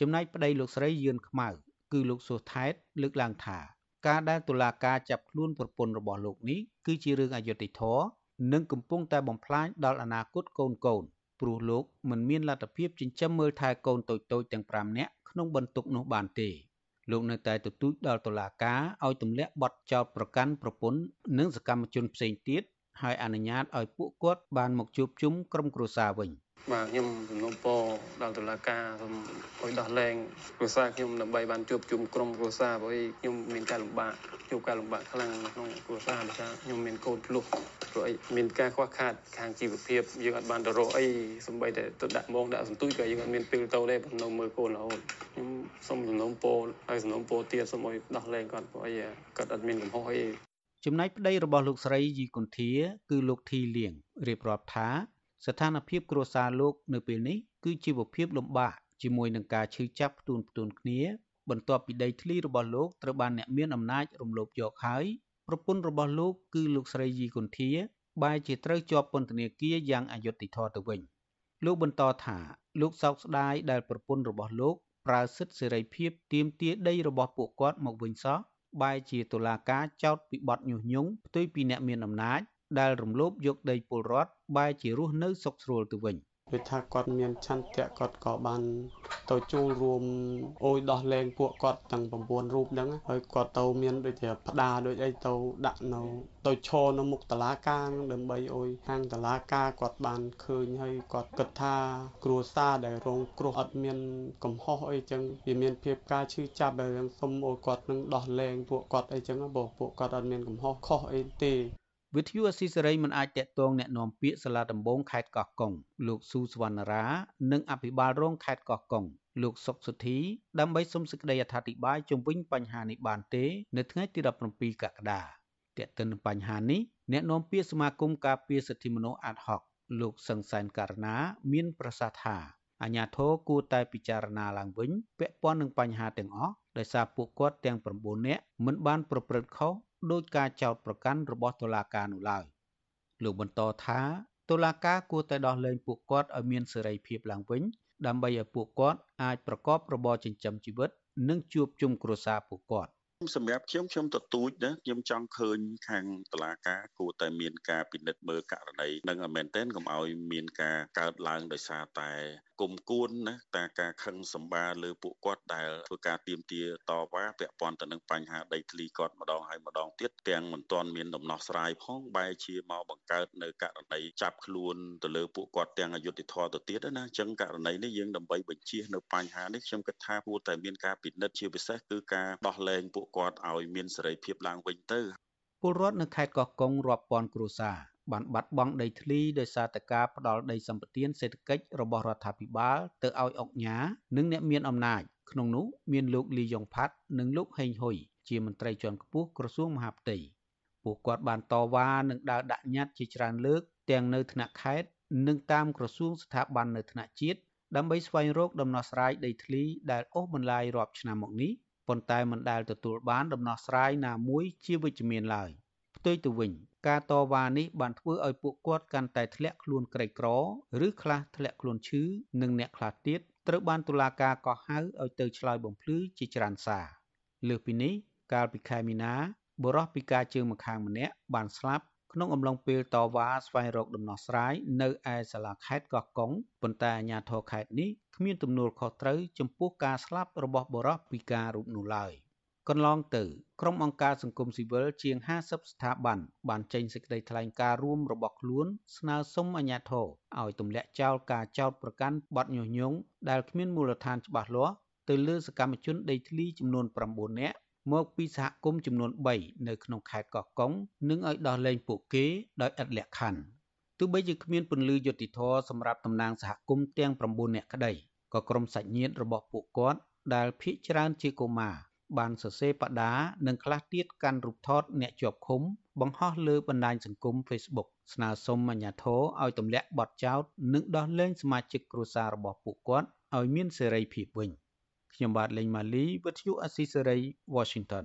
ចំណែកប្តីលោកស្រីយឿនខ្មៅគឺលោកសុថែតលើកឡើងថា ការដែលតុលាការចាប់ខ្លួនប្រពន្ធរបស់លោកនេះគឺជារឿងអយុត្តិធម៌ និងកំពុងតែបំផ្លាញដល់អនាគតកូនកូន ព្រោះលោកមិនមានលទ្ធភាពចិញ្ចឹមមើលថែកូនតូចៗទាំង5នាក់ក្នុងបន្ទុកនោះបានទេលោកនៅតែទទូចដល់តុលាការឲ្យទម្លាក់បទចោទប្រកាន់ប្រពន្ធនិងសកម្មជនផ្សេងទៀតហើយអនុញ្ញាតឲ្យពួកគាត់បានមកជួបជុំក្រុមគ្រួសារវិញ។បាទខ្ញុំសំណូមពរដល់តុលាការសូមឲ្យដោះលែងគ្រួសារខ្ញុំដើម្បីបានជួបជុំក្រុមគ្រួសារព្រោះខ្ញុំមានការលំបាកជួបការលំបាកខ្លាំងនៅក្នុងគ្រួសារដោយសារខ្ញុំមានកូនភ្លោះ ព្រោះអីមានការខ្វះខាតខាងជីវភាពយើងអត់បានទៅរកអីសម្បីតែទៅដាក់មងដាក់សន្ទូចក៏យើងអត់មានពេលទៅដែរនៅមើលកូនរហូតខ្ញុំសូមសំណូមពរហើយសំណូមពរទៀតសូមឲ្យដោះលែងគាត់ព្រោះអីគាត់អត់មានកំហុសអីចំណែកប្តីរបស់លោកស្រីយីគុន្ធា គឺលោកធីលៀងរៀបរាប់ថា ស្ថានភាពគ្រួសារលោកនៅពេលនេះគឺជីវភាពលំបាកជាមួយនឹងការឈឺចាប់ផ្ទួនផ្ទួនគ្នាបន្ទាប់ពីដីធ្លីរបស់លោកត្រូវបានអ្នកមានអំណាចរំលោភយកហើយ ប្រពន្ធរបស់លោក គឺលោកស្រីយីគុន្ធា បែរជាត្រូវជាប់ពន្ធនាគារយ៉ាងអយុត្តិធម៌ទៅវិញ លោកបន្តថាលោកសោកស្ដាយដែលប្រពន្ធរបស់លោកប្រើសិទ្ធិសេរីភាពទាមទារដីរបស់ពួកគាត់មកវិញសោះបែរជាតុលាការចោទពីបទញុះញង់ផ្ទុយពីអ្នកមានអំណាចដែលរំលោភយកដីពលរដ្ឋបែរជារស់នៅសុខស្រួលទៅវិញ វាថាគាត់មានឆន្ទៈគាត់ក៏បានទៅចូលរួមអួយដោះលែងពួកគាត់ទាំង9រូបហ្នឹងហើយគាត់ទៅមានដូចជាផ្ដាដូចអីទៅដាក់នៅទៅឈរនៅមុខតឡាការដើម្បីអួយខាងតឡាការគាត់បានឃើញហើយគាត់គិតថាគ្រួសារដែលរងគ្រោះអត់មានកំហុសអីចឹងវាមានភាពការឈឺចាប់ដែលសុំអួយគាត់នឹងដោះលែងពួកគាត់អីចឹងបើពួកគាត់អត់មានកំហុសខុសអីទេ វិទ្យុអស៊ីសេរីមិនអាចតាក់ទងแนะនាំពាក្យសាលាដំបងខេត្តកោះកុងលោកស៊ូសវណ្ណរានិងអភិបាលរងខេត្តកោះកុងលោកសុកសុធីដើម្បីសុំសេចក្តីអធិប្បាយជុំវិញបញ្ហានេះបានទេ នៅថ្ងៃទី17កក្កដាទាក់ទិននឹងបញ្ហានេះអ្នកនាំពាក្យសមាគមការពារសិទ្ធិមនុស្សអាត់ហុកលោកសង្សានករណា មានប្រសាសន៍ថាអាញាធរគួរតែពិចារណាឡើងវិញពាក់ព័ន្ធនឹងបញ្ហាទាំងអស់ដោយសារពួកគាត់ទាំង9នាក់មិនបានប្រព្រឹត្តខុស ដោយការចោទប្រកាន់របស់តុលាការនោះឡើយលោកបន្តថាតុលាការគួរតែដោះលែងពួកគាត់ឲ្យមានសេរីភាពឡើងវិញ ដើម្បីឲ្យពួកគាត់អាចប្រកបរបរចិញ្ចឹមជីវិត និងជួបជុំគ្រួសារពួកគាត់ សម្រាប់ខ្ញុំខ្ញុំទទូចណាខ្ញុំចង់ឃើញខាងតឡាការគួរតែមានការពិនិត្យមើលករណីនឹងមែនទែនកុំឲ្យមានការកើតឡើងដោយសារតែគុំគួនណាតាការខឹងសម្បាលើពួកគាត់ដែលធ្វើការទៀមទាតវ៉ាពាក់ព័ន្ធទៅនឹងបញ្ហាដីធ្លីគាត់ម្ដងហើយម្ដងទៀតទាំងមិនទាន់មានដំណោះស្រាយផងបែរជាមកបង្កើតនៅករណីចាប់ខ្លួនទៅលើពួកគាត់ទាំងអយុធធរទៅទៀតណាអញ្ចឹងករណីនេះយើងដើម្បីបញ្ជៀសនៅបញ្ហានេះខ្ញុំគិតថាគួរតែមានការពិនិត្យជាពិសេសគឺការដោះលែងពួកគាត់ឲ្យមានសេរីភាពឡើងវិញទៅពលរដ្ឋនៅខេត្តកោះកុងរាប់ពាន់គ្រួសារបានបាត់បង់ដីធ្លីដោយសារតែការផ្ដាល់ដីសម្បត្តិសេដ្ឋកិច្ចរបស់រដ្ឋាភិបាលទៅឲ្យអុកញ៉ានិងអ្នកមានអំណាចក្នុងនោះមានលោកលីយ៉ុងផាត់និងលោកហេងហ៊ុយជាមន្ត្រីជាន់ខ្ពស់ក្រសួងមហាផ្ទៃពួកគាត់បានតវ៉ានិងដើរដាក់ញត្តិជាច្រើនលើកទាំងនៅថ្នាក់ខេត្តនិងតាមក្រសួងស្ថាប័ននៅថ្នាក់ជាតិដើម្បីស្វែងរកដំណោះស្រាយដីធ្លីដែលអូសបន្លាយរាប់ឆ្នាំមកនេះ ប៉ុន្តែមិនដែលទទួលបានដំណោះស្រាយណាមួយជាវិជ្ជមានឡើយផ្ទុយទៅវិញ ការតវ៉ានេះបានធ្វើឲ្យពួកគាត់កាន់តែធ្លាក់ខ្លួនក្រីក្រឬខ្លះធ្លាក់ខ្លួនឈឺនិងអ្នកខ្លះទៀតត្រូវបានតុលាការកោះហៅឲ្យទៅឆ្លើយបំភ្លឺជាច្រើនសារលើសពីនេះកាលពីខែមីនាបុរសពិការជើងម្ខាងម្នាក់បានស្លាប់ ក្នុងអំឡុងពេលតវ៉ាស្វែងរកដំណោះស្រាយនៅឯសាលាខេត្តកោះកុងប៉ុន្តែអាជ្ញាធរខេត្តនេះគ្មានទំនួលខុសត្រូវចំពោះការស្លាប់របស់បុរសពិការរូបនោះឡើយកន្លងទៅក្រុមអង្គការសង្គមស៊ីវិលជាង50ស្ថាប័នបានចេញសេចក្តីថ្លែងការណ៍រួមរបស់ខ្លួនស្នើសុំអាជ្ញាធរឲ្យទម្លាក់ចោលការចោទប្រកាន់បទញុះញង់ដែលគ្មានមូលដ្ឋានច្បាស់លាស់ទៅលើសកម្មជនដីធ្លីចំនួន9នាក់ មកពីសហគមន៍ចំនួន3នៅក្នុងខេត្តកោះកុងនិងឲ្យដោះលែងពួកគេដោយឥតលក្ខខណ្ឌទោះបីជាគ្មានពន្លឺយុតិធធសម្រាប់តំណាងសហគមន៍ទាំង9នាក់ក្តីក៏ក្រុមសាច់ញាតិរបស់ពួកគាត់ដែលភ ieck ច្រើនជាកុមារបានសរសេរបដានិងខ្លះទៀតកាន់រូបថតអ្នកជាប់ឃុំបង្ហោះលើបណ្ដាញសង្គម Facebook ស្នើសុំអាជ្ញាធរឲ្យទម្លាក់បទចោទនិងដោះលែងសមាជិកគ្រួសាររបស់ពួកគាត់ឲ្យមានសេរីភាពវិញ ខ្ញុំបាទលេងម៉ាលីវិទ្យុអស៊ីសេរី Washington